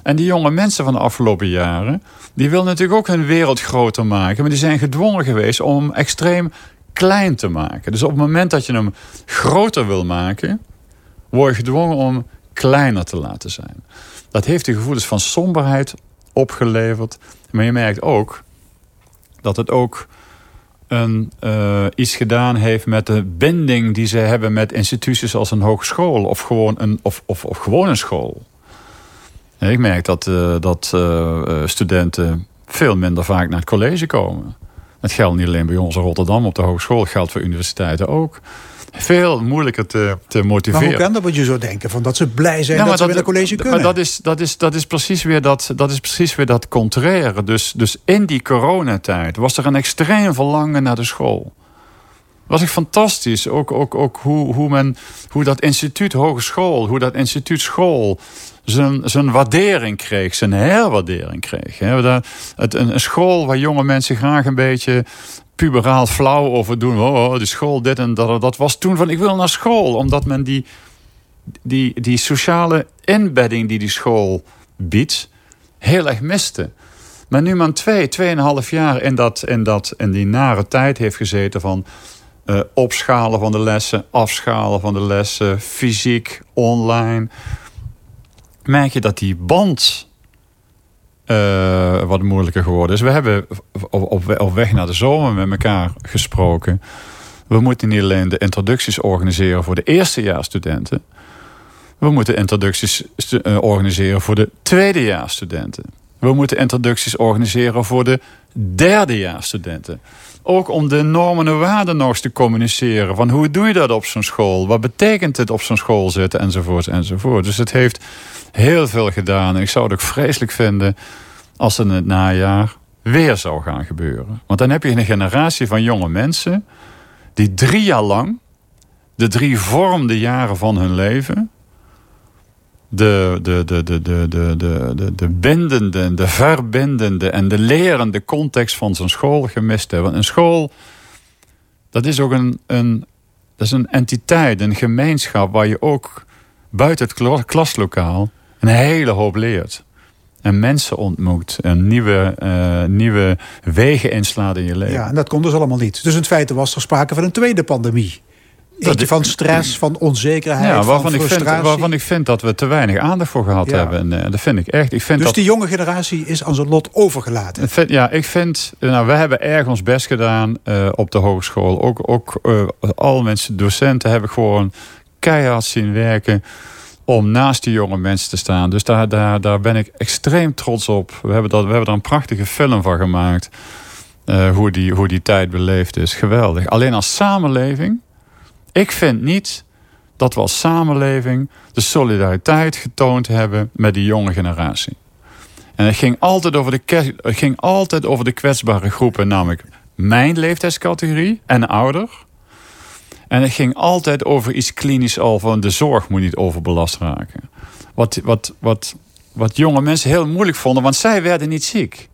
En die jonge mensen van de afgelopen jaren... die willen natuurlijk ook hun wereld groter maken. Maar die zijn gedwongen geweest om extreem klein te maken. Dus op het moment dat je hem groter wil maken... word je gedwongen om kleiner te laten zijn. Dat heeft de gevoelens van somberheid opgeleverd. Maar je merkt ook dat het ook een, uh, iets gedaan heeft met de binding die ze hebben met instituties als een hogeschool of gewoon een, of, of, of gewoon een school. Ik merk dat, uh, dat uh, studenten veel minder vaak naar het college komen. Dat geldt niet alleen bij ons in Rotterdam op de hogeschool, geldt voor universiteiten ook. Veel moeilijker te, te motiveren. Maar hoe kan dat wat je zo denken? Van dat ze blij zijn dat, ze dat, college kunnen? Maar dat is, dat is, dat is, precies, weer dat, dat is precies weer dat contraire. Dus, dus in die coronatijd was er een extreem verlangen naar de school was ik fantastisch. Ook, ook, ook hoe, hoe, men, hoe dat instituut hogeschool, hoe dat instituut school zijn, zijn waardering kreeg, zijn herwaardering kreeg. Het, een, een school waar jonge mensen graag een beetje puberaal flauw over doen. Oh, oh, de school, dit en dat. Dat was toen van ik wil naar school. Omdat men die, die, die sociale inbedding die die school biedt, heel erg miste. Maar nu man twee, tweeënhalf jaar in, dat, in, dat, in die nare tijd heeft gezeten van uh, opschalen van de lessen, afschalen van de lessen, fysiek, online. Merk je dat die band uh, wat moeilijker geworden is. We hebben op, op, weg naar de zomer met elkaar gesproken. We moeten niet alleen de introducties organiseren voor de eerstejaarsstudenten. We moeten introducties uh, organiseren voor de tweedejaarsstudenten. We moeten introducties organiseren voor de derdejaarsstudenten. Ook om de normen en waarden nog eens te communiceren. Van hoe doe je dat op zo'n school? Wat betekent het op zo'n school zitten? Enzovoort, enzovoort. Dus het heeft heel veel gedaan. En ik zou het ook vreselijk vinden als het in het najaar weer zou gaan gebeuren. Want dan heb je een generatie van jonge mensen... die drie jaar lang de drie vormde jaren van hun leven de, de, de, de, de, de, de, de bindende, de verbindende en de lerende context van zijn school gemist hebben. Want een school, dat is ook een, een, dat is een entiteit, een gemeenschap waar je ook buiten het klaslokaal een hele hoop leert. En mensen ontmoet. En nieuwe, uh, nieuwe wegen inslaat in je leven. Ja, en dat kon dus allemaal niet. Dus in feite was er sprake van een tweede pandemie. Van stress, van onzekerheid, ja, waarvan ik vind, waarvan ik vind dat we te weinig aandacht voor gehad hebben. En, uh, dat vind ik echt. Ik vind dus dat, die jonge generatie is aan zijn lot overgelaten? Vind, ja, ik vind... Nou, we hebben erg ons best gedaan uh, op de hogeschool. Ook, ook uh, alle mensen, docenten, hebben gewoon keihard zien werken om naast die jonge mensen te staan. Dus daar, daar, daar ben ik extreem trots op. We hebben, dat, we hebben er een prachtige film van gemaakt. hoe, die, hoe die tijd beleefd is. Geweldig. Alleen als samenleving ik vind niet dat we als samenleving de solidariteit getoond hebben met die jonge generatie. En het ging altijd over de, ging altijd over de kwetsbare groepen, namelijk mijn leeftijdscategorie en ouder. En het ging altijd over iets klinisch al van de zorg moet niet overbelast raken. Wat, wat, wat, wat jonge mensen heel moeilijk vonden, want zij werden niet ziek.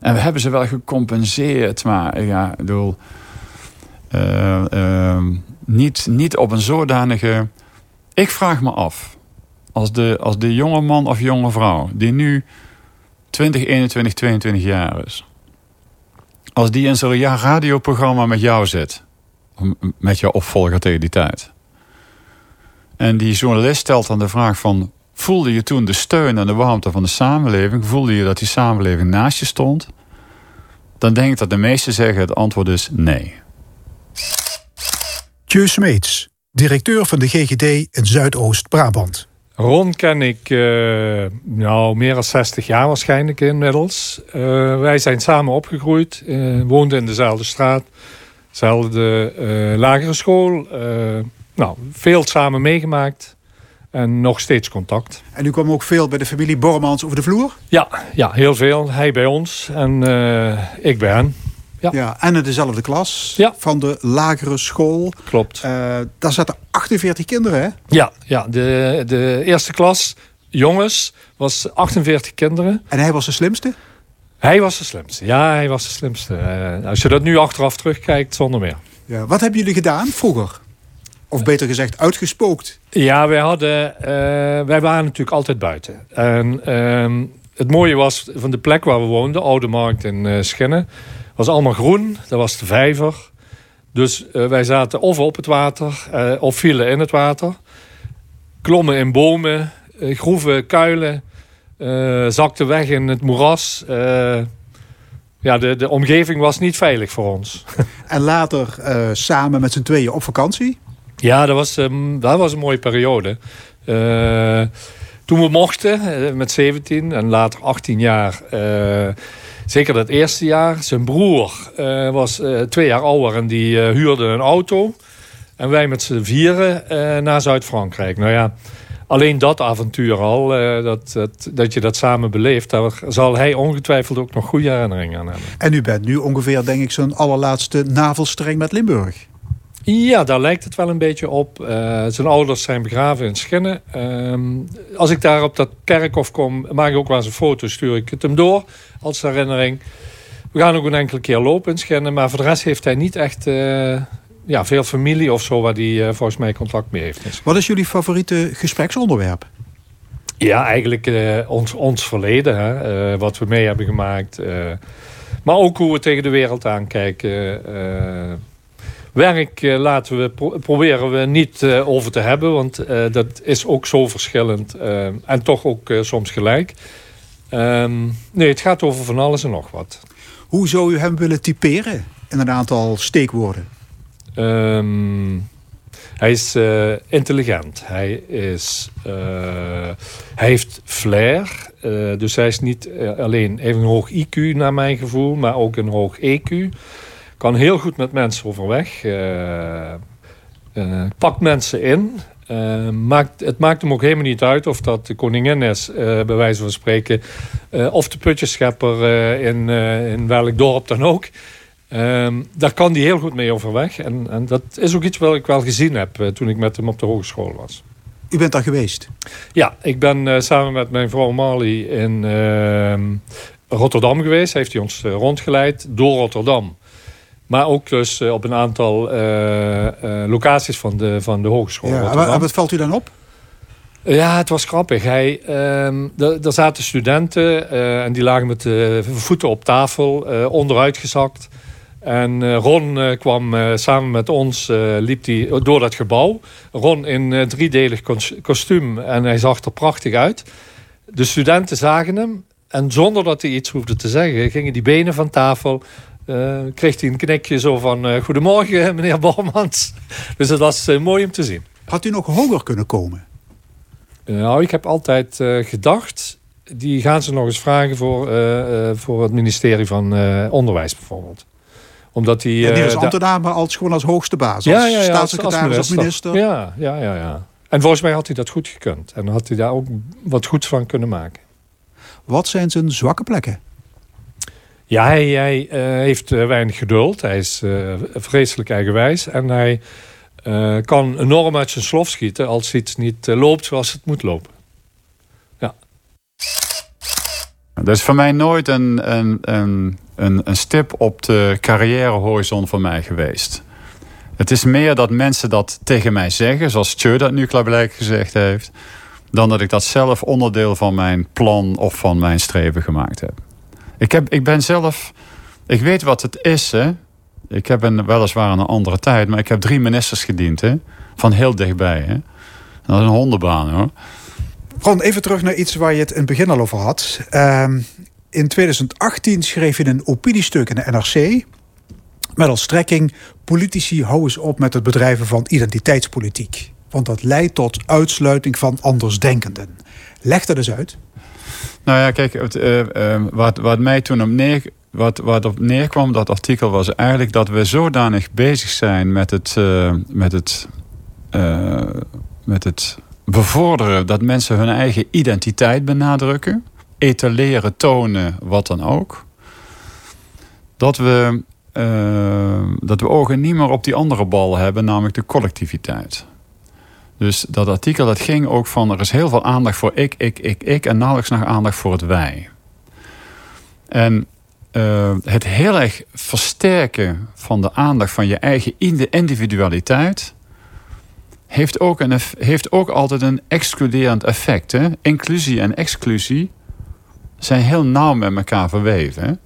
En we hebben ze wel gecompenseerd, maar ja, ik bedoel, uh, uh, niet, niet op een zodanige... Ik vraag me af, als de, als de jonge man of jonge vrouw... die nu 20, 21, 22 jaar is... Als die in zo'n radioprogramma met jou zit. Met je opvolger tegen die tijd. En die journalist stelt dan de vraag van... Voelde je toen de steun en de warmte van de samenleving? Voelde je dat die samenleving naast je stond? Dan denk ik dat de meesten zeggen het antwoord is nee. Tjeu Smeets, directeur van de GGD in Zuidoost-Brabant. Ron ken ik uh, nou, meer dan 60 jaar waarschijnlijk inmiddels. Uh, wij zijn samen opgegroeid, uh, woonden in dezelfde straat, dezelfde lagere school. nou, veel samen meegemaakt en nog steeds contact. En u kwam ook veel bij de familie Bormans over de vloer? Ja, ja heel veel. Hij bij ons en ik bij hen. Ja. ja. en in dezelfde klas ja. van de lagere school. Klopt. Uh, daar zaten 48 kinderen, hè? Ja, ja de, de eerste klas, jongens, was 48 kinderen. En hij was de slimste? Hij was de slimste, ja, hij was de slimste. Uh, als je dat nu achteraf terugkijkt, zonder meer. Ja, wat hebben jullie gedaan vroeger? Of beter gezegd, uitgespookt? Ja, wij, hadden, uh, wij waren natuurlijk altijd buiten. En ehm, het mooie was van de plek waar we woonden, Oude Markt in Schinnen was allemaal groen. Dat was de vijver. Dus uh, wij zaten of op het water uh, of vielen in het water. Klommen in bomen, uh, groeven kuilen. zakten weg in het moeras. ja, de, de omgeving was niet veilig voor ons. *laughs* En later samen met z'n tweeën op vakantie? Ja, dat was, um, dat was een mooie periode. toen we mochten, met 17 en later 18 jaar zeker dat eerste jaar. Zijn broer uh, was uh, twee jaar ouder en die uh, huurde een auto. En wij met z'n vieren naar Zuid-Frankrijk. Nou ja, alleen dat avontuur al, dat, dat, dat je dat samen beleeft... daar zal hij ongetwijfeld ook nog goede herinneringen aan hebben. En u bent nu ongeveer, denk ik, zo'n allerlaatste navelstreng met Limburg. Ja, daar lijkt het wel een beetje op. Uh, zijn ouders zijn begraven in Schinnen. Uh, als ik daar op dat kerkhof kom, maak ik ook wel eens een foto, stuur ik het hem door als herinnering. We gaan ook een enkele keer lopen in Schinnen, maar voor de rest heeft hij niet echt uh, ja, veel familie of zo waar hij uh, volgens mij contact mee heeft. Wat is jullie favoriete gespreksonderwerp? Ja, eigenlijk ons, ons verleden, hè? wat we mee hebben gemaakt. maar ook hoe we tegen de wereld aankijken Werk uh, laten we pro proberen we niet uh, over te hebben, want uh, dat is ook zo verschillend en toch ook soms gelijk. Um, nee, het gaat over van alles en nog wat. Hoe zou u hem willen typeren in een aantal steekwoorden? Um, hij is intelligent. Hij, is, hij heeft flair. dus hij is niet alleen even een hoog IQ naar mijn gevoel, maar ook een hoog EQ kan heel goed met mensen overweg. Uh, uh, pakt mensen in. Uh, maakt, het maakt hem ook helemaal niet uit of dat de koningin is, bij wijze van spreken. of de putjeschepper in, in welk dorp dan ook. Ehm, daar kan hij heel goed mee overweg. En, en dat is ook iets wat ik wel gezien heb toen ik met hem op de hogeschool was. U bent daar geweest? Ja, ik ben samen met mijn vrouw Marley in ehm, Rotterdam geweest. Heeft hij ons rondgeleid door Rotterdam. Maar ook dus eh, op een aantal uh, uh, locaties van de, van de hogeschool. Ja, wat valt u dan op? Ja, het was grappig. Hij, uh, er zaten studenten en die lagen met de voeten op tafel, onderuit gezakt. En Ron kwam samen met ons, liep hij door dat gebouw. Ron in driedelig kostuum en hij zag er prachtig uit. De studenten zagen hem en zonder dat hij iets hoefde te zeggen, gingen die benen van tafel uh, kreeg hij een knikje zo van... Uh, goedemorgen, *laughs* meneer Bormans. Dus dat was uh, mooi om te zien. Had u nog hoger kunnen komen? nou, ik heb altijd gedacht... die gaan ze nog eens vragen voor, voor het ministerie van Onderwijs bijvoorbeeld omdat die, ja, die was ambtenaar, maar als, gewoon als hoogste baas. Ja, ja, ja, staatssecretaris als minister. Ja, ja, ja, ja. En volgens mij had hij dat goed gekund. En had hij daar ook wat goeds van kunnen maken. Wat zijn zijn zwakke plekken? Ja, hij, uh, heeft uh, weinig geduld. Hij is uh, vreselijk eigenwijs. En hij kan enorm uit zijn slof schieten als iets niet loopt zoals het moet lopen. Ja. Dat is voor mij nooit een, een, een, een, een stip op de carrièrehorizon voor mij geweest. Het is meer dat mensen dat tegen mij zeggen, zoals Tjeu dat nu klaarblijk gezegd heeft, dan dat ik dat zelf onderdeel van mijn plan of van mijn streven gemaakt heb. Ik, heb, ik ben zelf. Ik weet wat het is, hè. Ik heb een, weliswaar een andere tijd, maar ik heb drie ministers gediend, hè. Van heel dichtbij, hè. Dat is een hondenbaan, hoor. Ron, even terug naar iets waar je het in het begin al over had. Ehm, in 2018 schreef je een opiniestuk in de NRC... met als strekking... politici hou eens op met het bedrijven van identiteitspolitiek. Want dat leidt tot uitsluiting van andersdenkenden. Leg dat eens uit. Nou ja, kijk, het, uh, uh, wat, wat mij toen op neer, wat, wat op neerkwam, dat artikel, was eigenlijk dat we zodanig bezig zijn met het, uh, met het, met het bevorderen dat mensen hun eigen identiteit benadrukken, etaleren, tonen, wat dan ook. Dat we, dat we ogen niet meer op die andere bal hebben, namelijk de collectiviteit. Dus dat artikel dat ging ook van er is heel veel aandacht voor ik, ik, ik, ik en nauwelijks nog aandacht voor het wij. En uh, het heel erg versterken van de aandacht van je eigen individualiteit heeft ook, een, heeft ook altijd een excluderend effect. Hè? Inclusie en exclusie zijn heel nauw met elkaar verweven.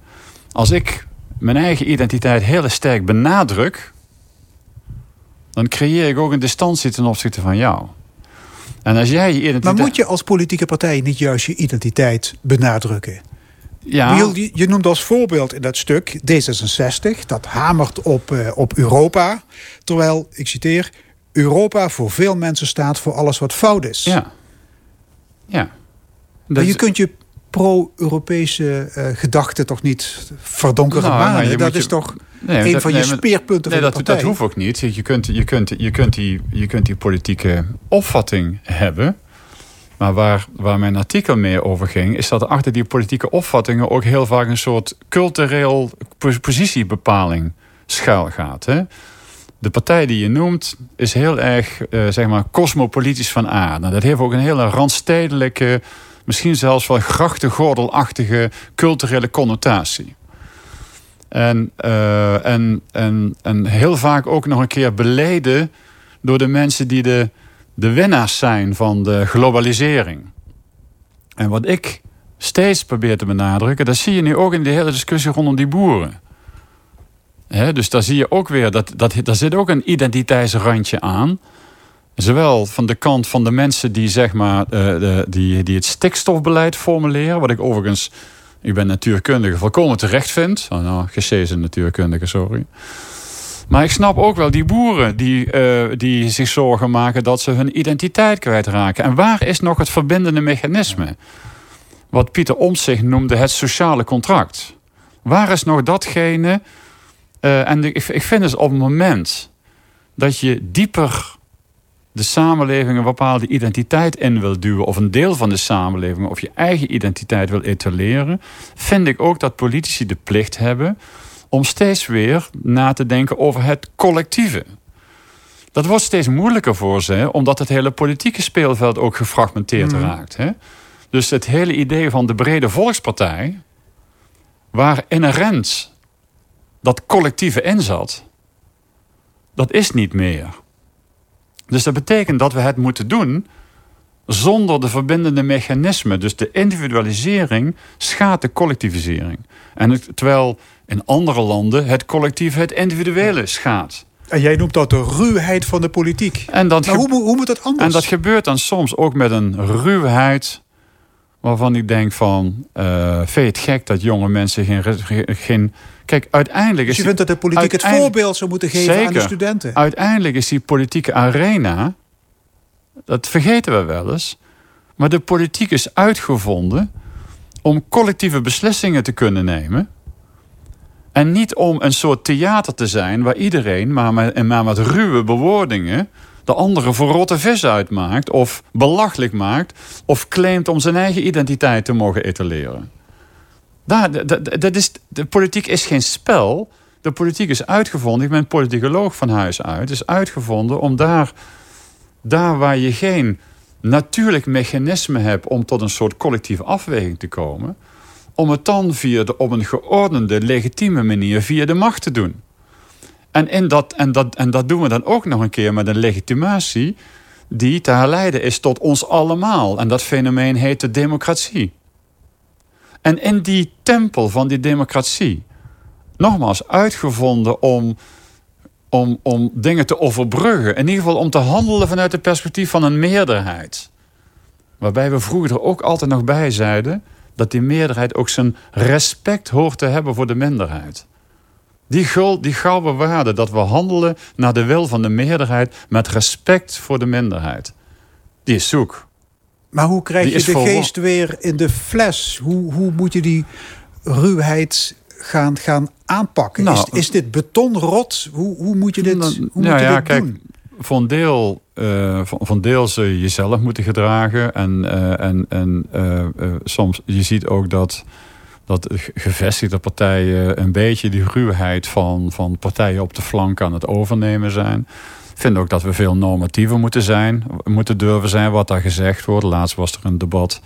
Als ik mijn eigen identiteit heel sterk benadruk, dan creëer ik ook een distantie ten opzichte van jou. En als jij je identiteit... Maar moet je als politieke partij niet juist je identiteit benadrukken? Ja. Je, je noemt als voorbeeld in dat stuk D66, dat hamert op, uh, op Europa. Terwijl, ik citeer, Europa voor veel mensen staat voor alles wat fout is. Ja. Ja. Maar je kunt je pro-Europese uh, gedachten toch niet verdonkeren nou, Dat is toch nee, een van je speerpunten nee, van de dat, dat hoeft ook niet. Je kunt, je, kunt, je, kunt die, je kunt die politieke opvatting hebben. Maar waar, waar mijn artikel meer over ging... is dat er achter die politieke opvattingen... ook heel vaak een soort cultureel positiebepaling schuil gaat. Hè? De partij die je noemt is heel erg, uh, zeg maar, cosmopolitisch van aard. Nou, dat heeft ook een hele randstedelijke misschien zelfs wel grachtengordelachtige culturele connotatie. En, uh, en, en, en heel vaak ook nog een keer beleden door de mensen die de, de winnaars zijn van de globalisering. En wat ik steeds probeer te benadrukken, dat zie je nu ook in de hele discussie rondom die boeren. dus daar zie je ook weer, dat, dat, daar zit ook een identiteitsrandje aan. Zowel van de kant van de mensen die, zeg maar, de, die, die het stikstofbeleid formuleren. Wat ik overigens, ik ben natuurkundige, volkomen terecht vind. Oh, nou, gesezen natuurkundige, sorry. Maar ik snap ook wel die boeren die, uh, die zich zorgen maken dat ze hun identiteit kwijtraken. En waar is nog het verbindende mechanisme? Wat Pieter Omtzigt noemde het sociale contract. Waar is nog datgene? Uh, en ik, ik vind dus op het moment dat je dieper de samenleving een bepaalde identiteit in wil duwen, of een deel van de samenleving, of je eigen identiteit wil etaleren, vind ik ook dat politici de plicht hebben om steeds weer na te denken over het collectieve. Dat wordt steeds moeilijker voor ze, omdat het hele politieke speelveld ook gefragmenteerd mhm. raakt. Hè? Dus het hele idee van de brede volkspartij, waar inherent dat collectieve in zat, dat is niet meer. Dus dat betekent dat we het moeten doen zonder de verbindende mechanismen. Dus de individualisering schaadt de collectivisering. En terwijl in andere landen het collectief het individuele schaadt. En jij noemt dat de ruwheid van de politiek. En dat maar hoe, hoe moet dat anders? En dat gebeurt dan soms ook met een ruwheid waarvan ik denk van... Uh, vind je het gek dat jonge mensen geen, geen Kijk, uiteindelijk dus je vindt dat de politiek het voorbeeld zou moeten geven aan de studenten? Uiteindelijk is die politieke arena, dat vergeten we wel eens, maar de politiek is uitgevonden om collectieve beslissingen te kunnen nemen. En niet om een soort theater te zijn waar iedereen, maar met, maar met ruwe bewoordingen, de andere voor rotte vis uitmaakt, of belachelijk maakt, of claimt om zijn eigen identiteit te mogen etaleren. Daar, dat, dat is, de politiek is geen spel. De politiek is uitgevonden. Ik ben politicoloog van huis uit. is uitgevonden om daar, daar waar je geen natuurlijk mechanisme hebt om tot een soort collectieve afweging te komen, om het dan via de, op een geordende, legitieme manier via de macht te doen. En, in dat, en, dat, en dat doen we dan ook nog een keer met een legitimatie die te herleiden is tot ons allemaal. En dat fenomeen heet de democratie. En in die tempel van die democratie, nogmaals uitgevonden om, om, om dingen te overbruggen. In ieder geval om te handelen vanuit het perspectief van een meerderheid. Waarbij we vroeger er ook altijd nog bij zeiden dat die meerderheid ook zijn respect hoort te hebben voor de minderheid. Die, gul, die gouden waarde dat we handelen naar de wil van de meerderheid met respect voor de minderheid. Die is zoek. Maar hoe krijg je de geest weer in de fles? Hoe, hoe moet je die ruwheid gaan, gaan aanpakken? Nou, is, is dit betonrot? Hoe, hoe moet je dit, nou, hoe nou, moet je ja, dit kijk, doen? Voor een deel, uh, voor, een deel zul je jezelf moeten gedragen. En, uh, en, en uh, soms, je ziet ook dat dat gevestigde partijen een beetje die ruwheid van, van partijen op de flank aan het overnemen zijn. Vind ook dat we veel normatiever moeten zijn, moeten durven zijn wat daar gezegd wordt. Laatst was er een debat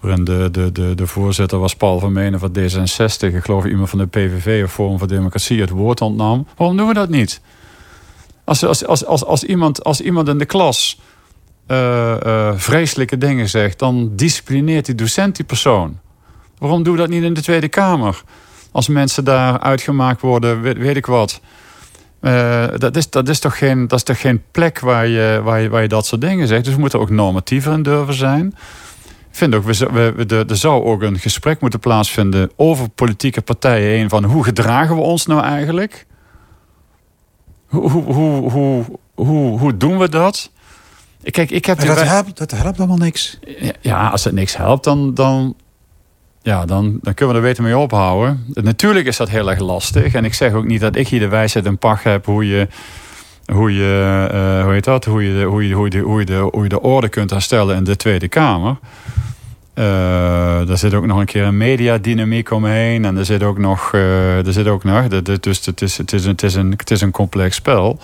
waarin de, de, de, de voorzitter was Paul van Menen van D66. Ik geloof iemand van de PVV of Forum voor Democratie het woord ontnam. Waarom doen we dat niet? Als, als, als, als, als, iemand, als iemand in de klas uh, uh, vreselijke dingen zegt, dan disciplineert die docent die persoon. Waarom doe je dat niet in de Tweede Kamer? Als mensen daar uitgemaakt worden, weet, ik wat. Uh, dat, is, dat, is toch geen, dat is toch geen plek waar je, waar, je, waar je dat soort dingen zegt. Dus we moeten ook normatiever in durven zijn. Ik vind ook, we, we, er zou ook een gesprek moeten plaatsvinden over politieke partijen heen. Van hoe gedragen we ons nou eigenlijk? Hoe, hoe, hoe, hoe, hoe, hoe doen we dat? Kijk, ik heb dat, helpt, dat helpt allemaal niks. Ja, als het niks helpt, dan, dan, ja, dan, dan kunnen we er beter mee ophouden. Natuurlijk is dat heel erg lastig. En ik zeg ook niet dat ik hier de wijsheid en pacht heb hoe je. Hoe je, uh, hoe heet dat? Hoe je, de, hoe, je, hoe, je hoe, de, hoe je de orde kunt herstellen in de Tweede Kamer. Uh, er zit ook nog een keer een mediadynamiek omheen. En er zit ook nog. Uh, er zit ook nog dus het is, het, is het, is een, het is een complex spel.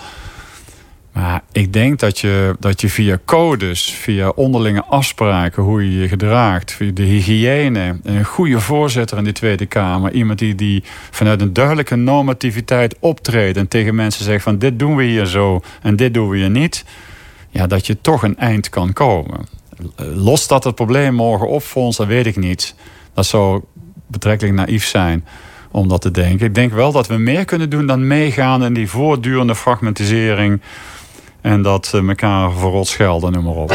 Maar ik denk dat je, dat je via codes, via onderlinge afspraken, hoe je je gedraagt, via de hygiëne, een goede voorzitter in de Tweede Kamer, iemand die, die vanuit een duidelijke normativiteit optreedt en tegen mensen zegt van dit doen we hier zo en dit doen we hier niet, ja, dat je toch een eind kan komen. Los dat het probleem morgen opvondt, dat weet ik niet. Dat zou betrekkelijk naïef zijn om dat te denken. Ik denk wel dat we meer kunnen doen dan meegaan in die voortdurende fragmentisering en dat uh, elkaar verrot schelden, noem maar op.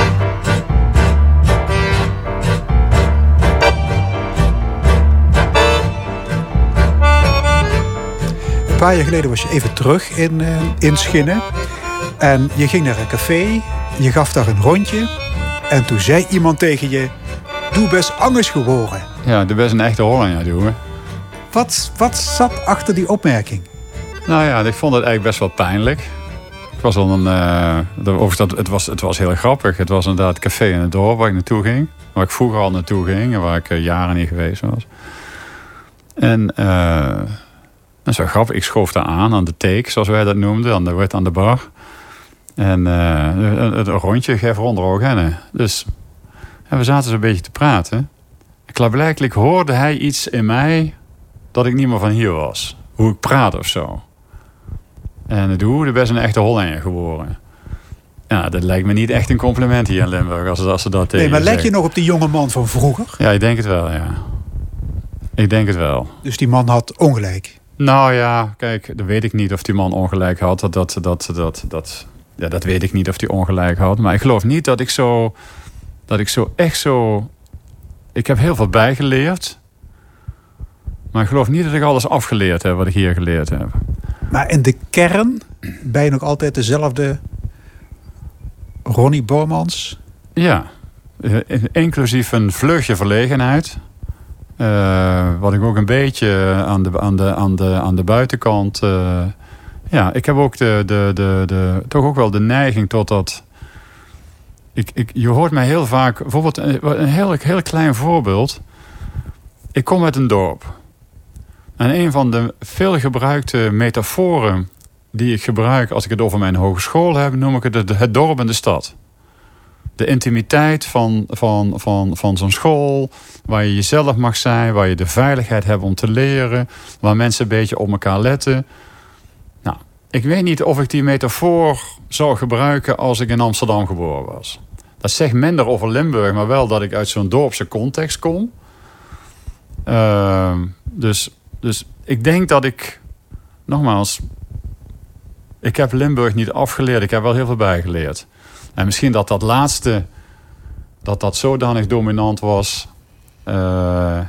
Een paar jaar geleden was je even terug in, uh, in Schinnen. En je ging naar een café, je gaf daar een rondje. En toen zei iemand tegen je, doe best angst geworden. Ja, doe best een echte Hollander, doen Wat, wat zat achter die opmerking? Nou ja, ik vond het eigenlijk best wel pijnlijk. Was een. Uh, het, was, het was heel grappig. Het was inderdaad het café in het dorp waar ik naartoe ging. Waar ik vroeger al naartoe ging en waar ik uh, jaren niet geweest was. En uh, dat is wel grappig. Ik schoof daar aan, aan de take, zoals wij dat noemden. Aan de, aan de bar. En het rondje geef rond de Dus en we zaten zo'n beetje te praten. En klaarblijkelijk hoorde hij iets in mij dat ik niet meer van hier was. Hoe ik praat of zo. En het hoe, best een echte Hollander geworden. Ja, dat lijkt me niet echt een compliment hier in Limburg als, als ze dat tegen Nee, maar lijk je nog op die jonge man van vroeger? Ja, ik denk het wel, ja. Ik denk het wel. Dus die man had ongelijk? Nou ja, kijk, dan weet ik niet of die man ongelijk had. Dat, dat, dat, dat, dat, ja, dat weet ik niet of die ongelijk had. Maar ik geloof niet dat ik zo... Dat ik zo echt zo... Ik heb heel veel bijgeleerd. Maar ik geloof niet dat ik alles afgeleerd heb wat ik hier geleerd heb. Maar in de kern ben je nog altijd dezelfde Ronnie Bormans? Ja, eh, inclusief een vleugje verlegenheid. Uh, wat ik ook een beetje aan de, aan de, aan de, aan de buitenkant... Uh, ja, ik heb ook de, de, de, de, toch ook wel de neiging tot dat... Ik, ik, je hoort mij heel vaak... Bijvoorbeeld een, een heel, heel klein voorbeeld. Ik kom uit een dorp. En een van de veel gebruikte metaforen die ik gebruik als ik het over mijn hogeschool heb, noem ik het het dorp en de stad. De intimiteit van, van, van, van zo'n school, waar je jezelf mag zijn, waar je de veiligheid hebt om te leren, waar mensen een beetje op elkaar letten. Nou, ik weet niet of ik die metafoor zou gebruiken als ik in Amsterdam geboren was. Dat zegt minder over Limburg, maar wel dat ik uit zo'n dorpse context kom. Uh, dus dus ik denk dat ik, nogmaals, ik heb Limburg niet afgeleerd. Ik heb wel heel veel bijgeleerd. En misschien dat dat laatste, dat dat zodanig dominant was. Uh,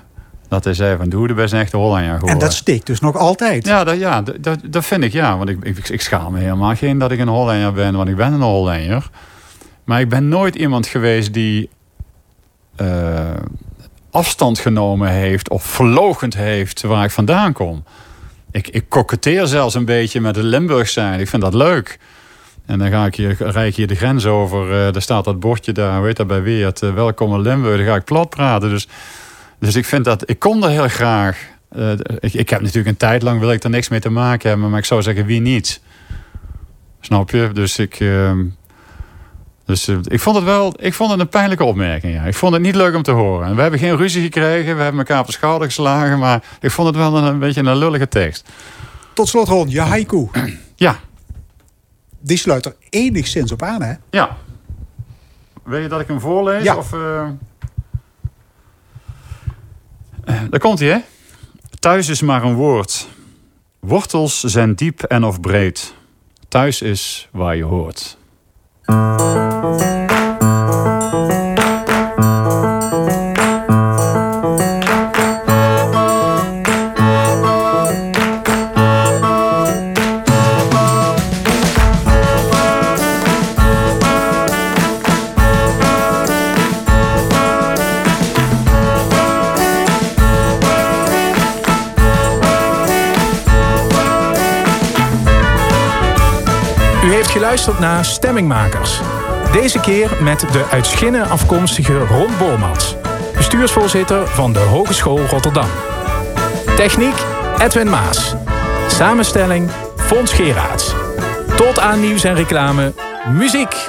dat hij zei van, doe de best een echte Hollander geworden. En dat stikt dus nog altijd? Ja, dat, ja, dat, dat vind ik ja. Want ik, ik, ik schaam me helemaal geen dat ik een Hollander ben. Want ik ben een Hollander. Maar ik ben nooit iemand geweest die... Uh, afstand genomen heeft of verlogend heeft waar ik vandaan kom. Ik, ik koketteer zelfs een beetje met de Limburg zijn. Ik vind dat leuk. En dan ga ik hier, rijd ik hier de grens over. Uh, staat dat bordje daar, weet dat bij Weert. Uh, welkom in Limburg. Dan ga ik plat praten. Dus, dus ik vind dat... Ik kom er heel graag. Uh, ik, ik heb natuurlijk een tijd lang... wil ik er niks mee te maken hebben. Maar ik zou zeggen, wie niet? Snap je? Dus ik... Dus uh, ik vond het wel ik vond het een pijnlijke opmerking. Ja. Ik vond het niet leuk om te horen. En we hebben geen ruzie gekregen. We hebben elkaar op de schouder geslagen. Maar ik vond het wel een, een beetje een lullige tekst. Tot slot, Ron, je haiku. *clears throat* Ja. Die sluit er enigszins op aan, hè? Ja. Wil je dat ik hem voorlees? Ja. Of, uh... Daar komt hij, hè? Thuis is maar een woord. Wortels zijn diep en of breed. Thuis is waar je hoort. Thank you. Naar Stemmingmakers. Deze keer met de uit Schinnen afkomstige Ron Bormans, bestuursvoorzitter van de Hogeschool Rotterdam. Techniek Edwin Maas. Samenstelling Fons Geraerts. Tot aan nieuws en reclame, muziek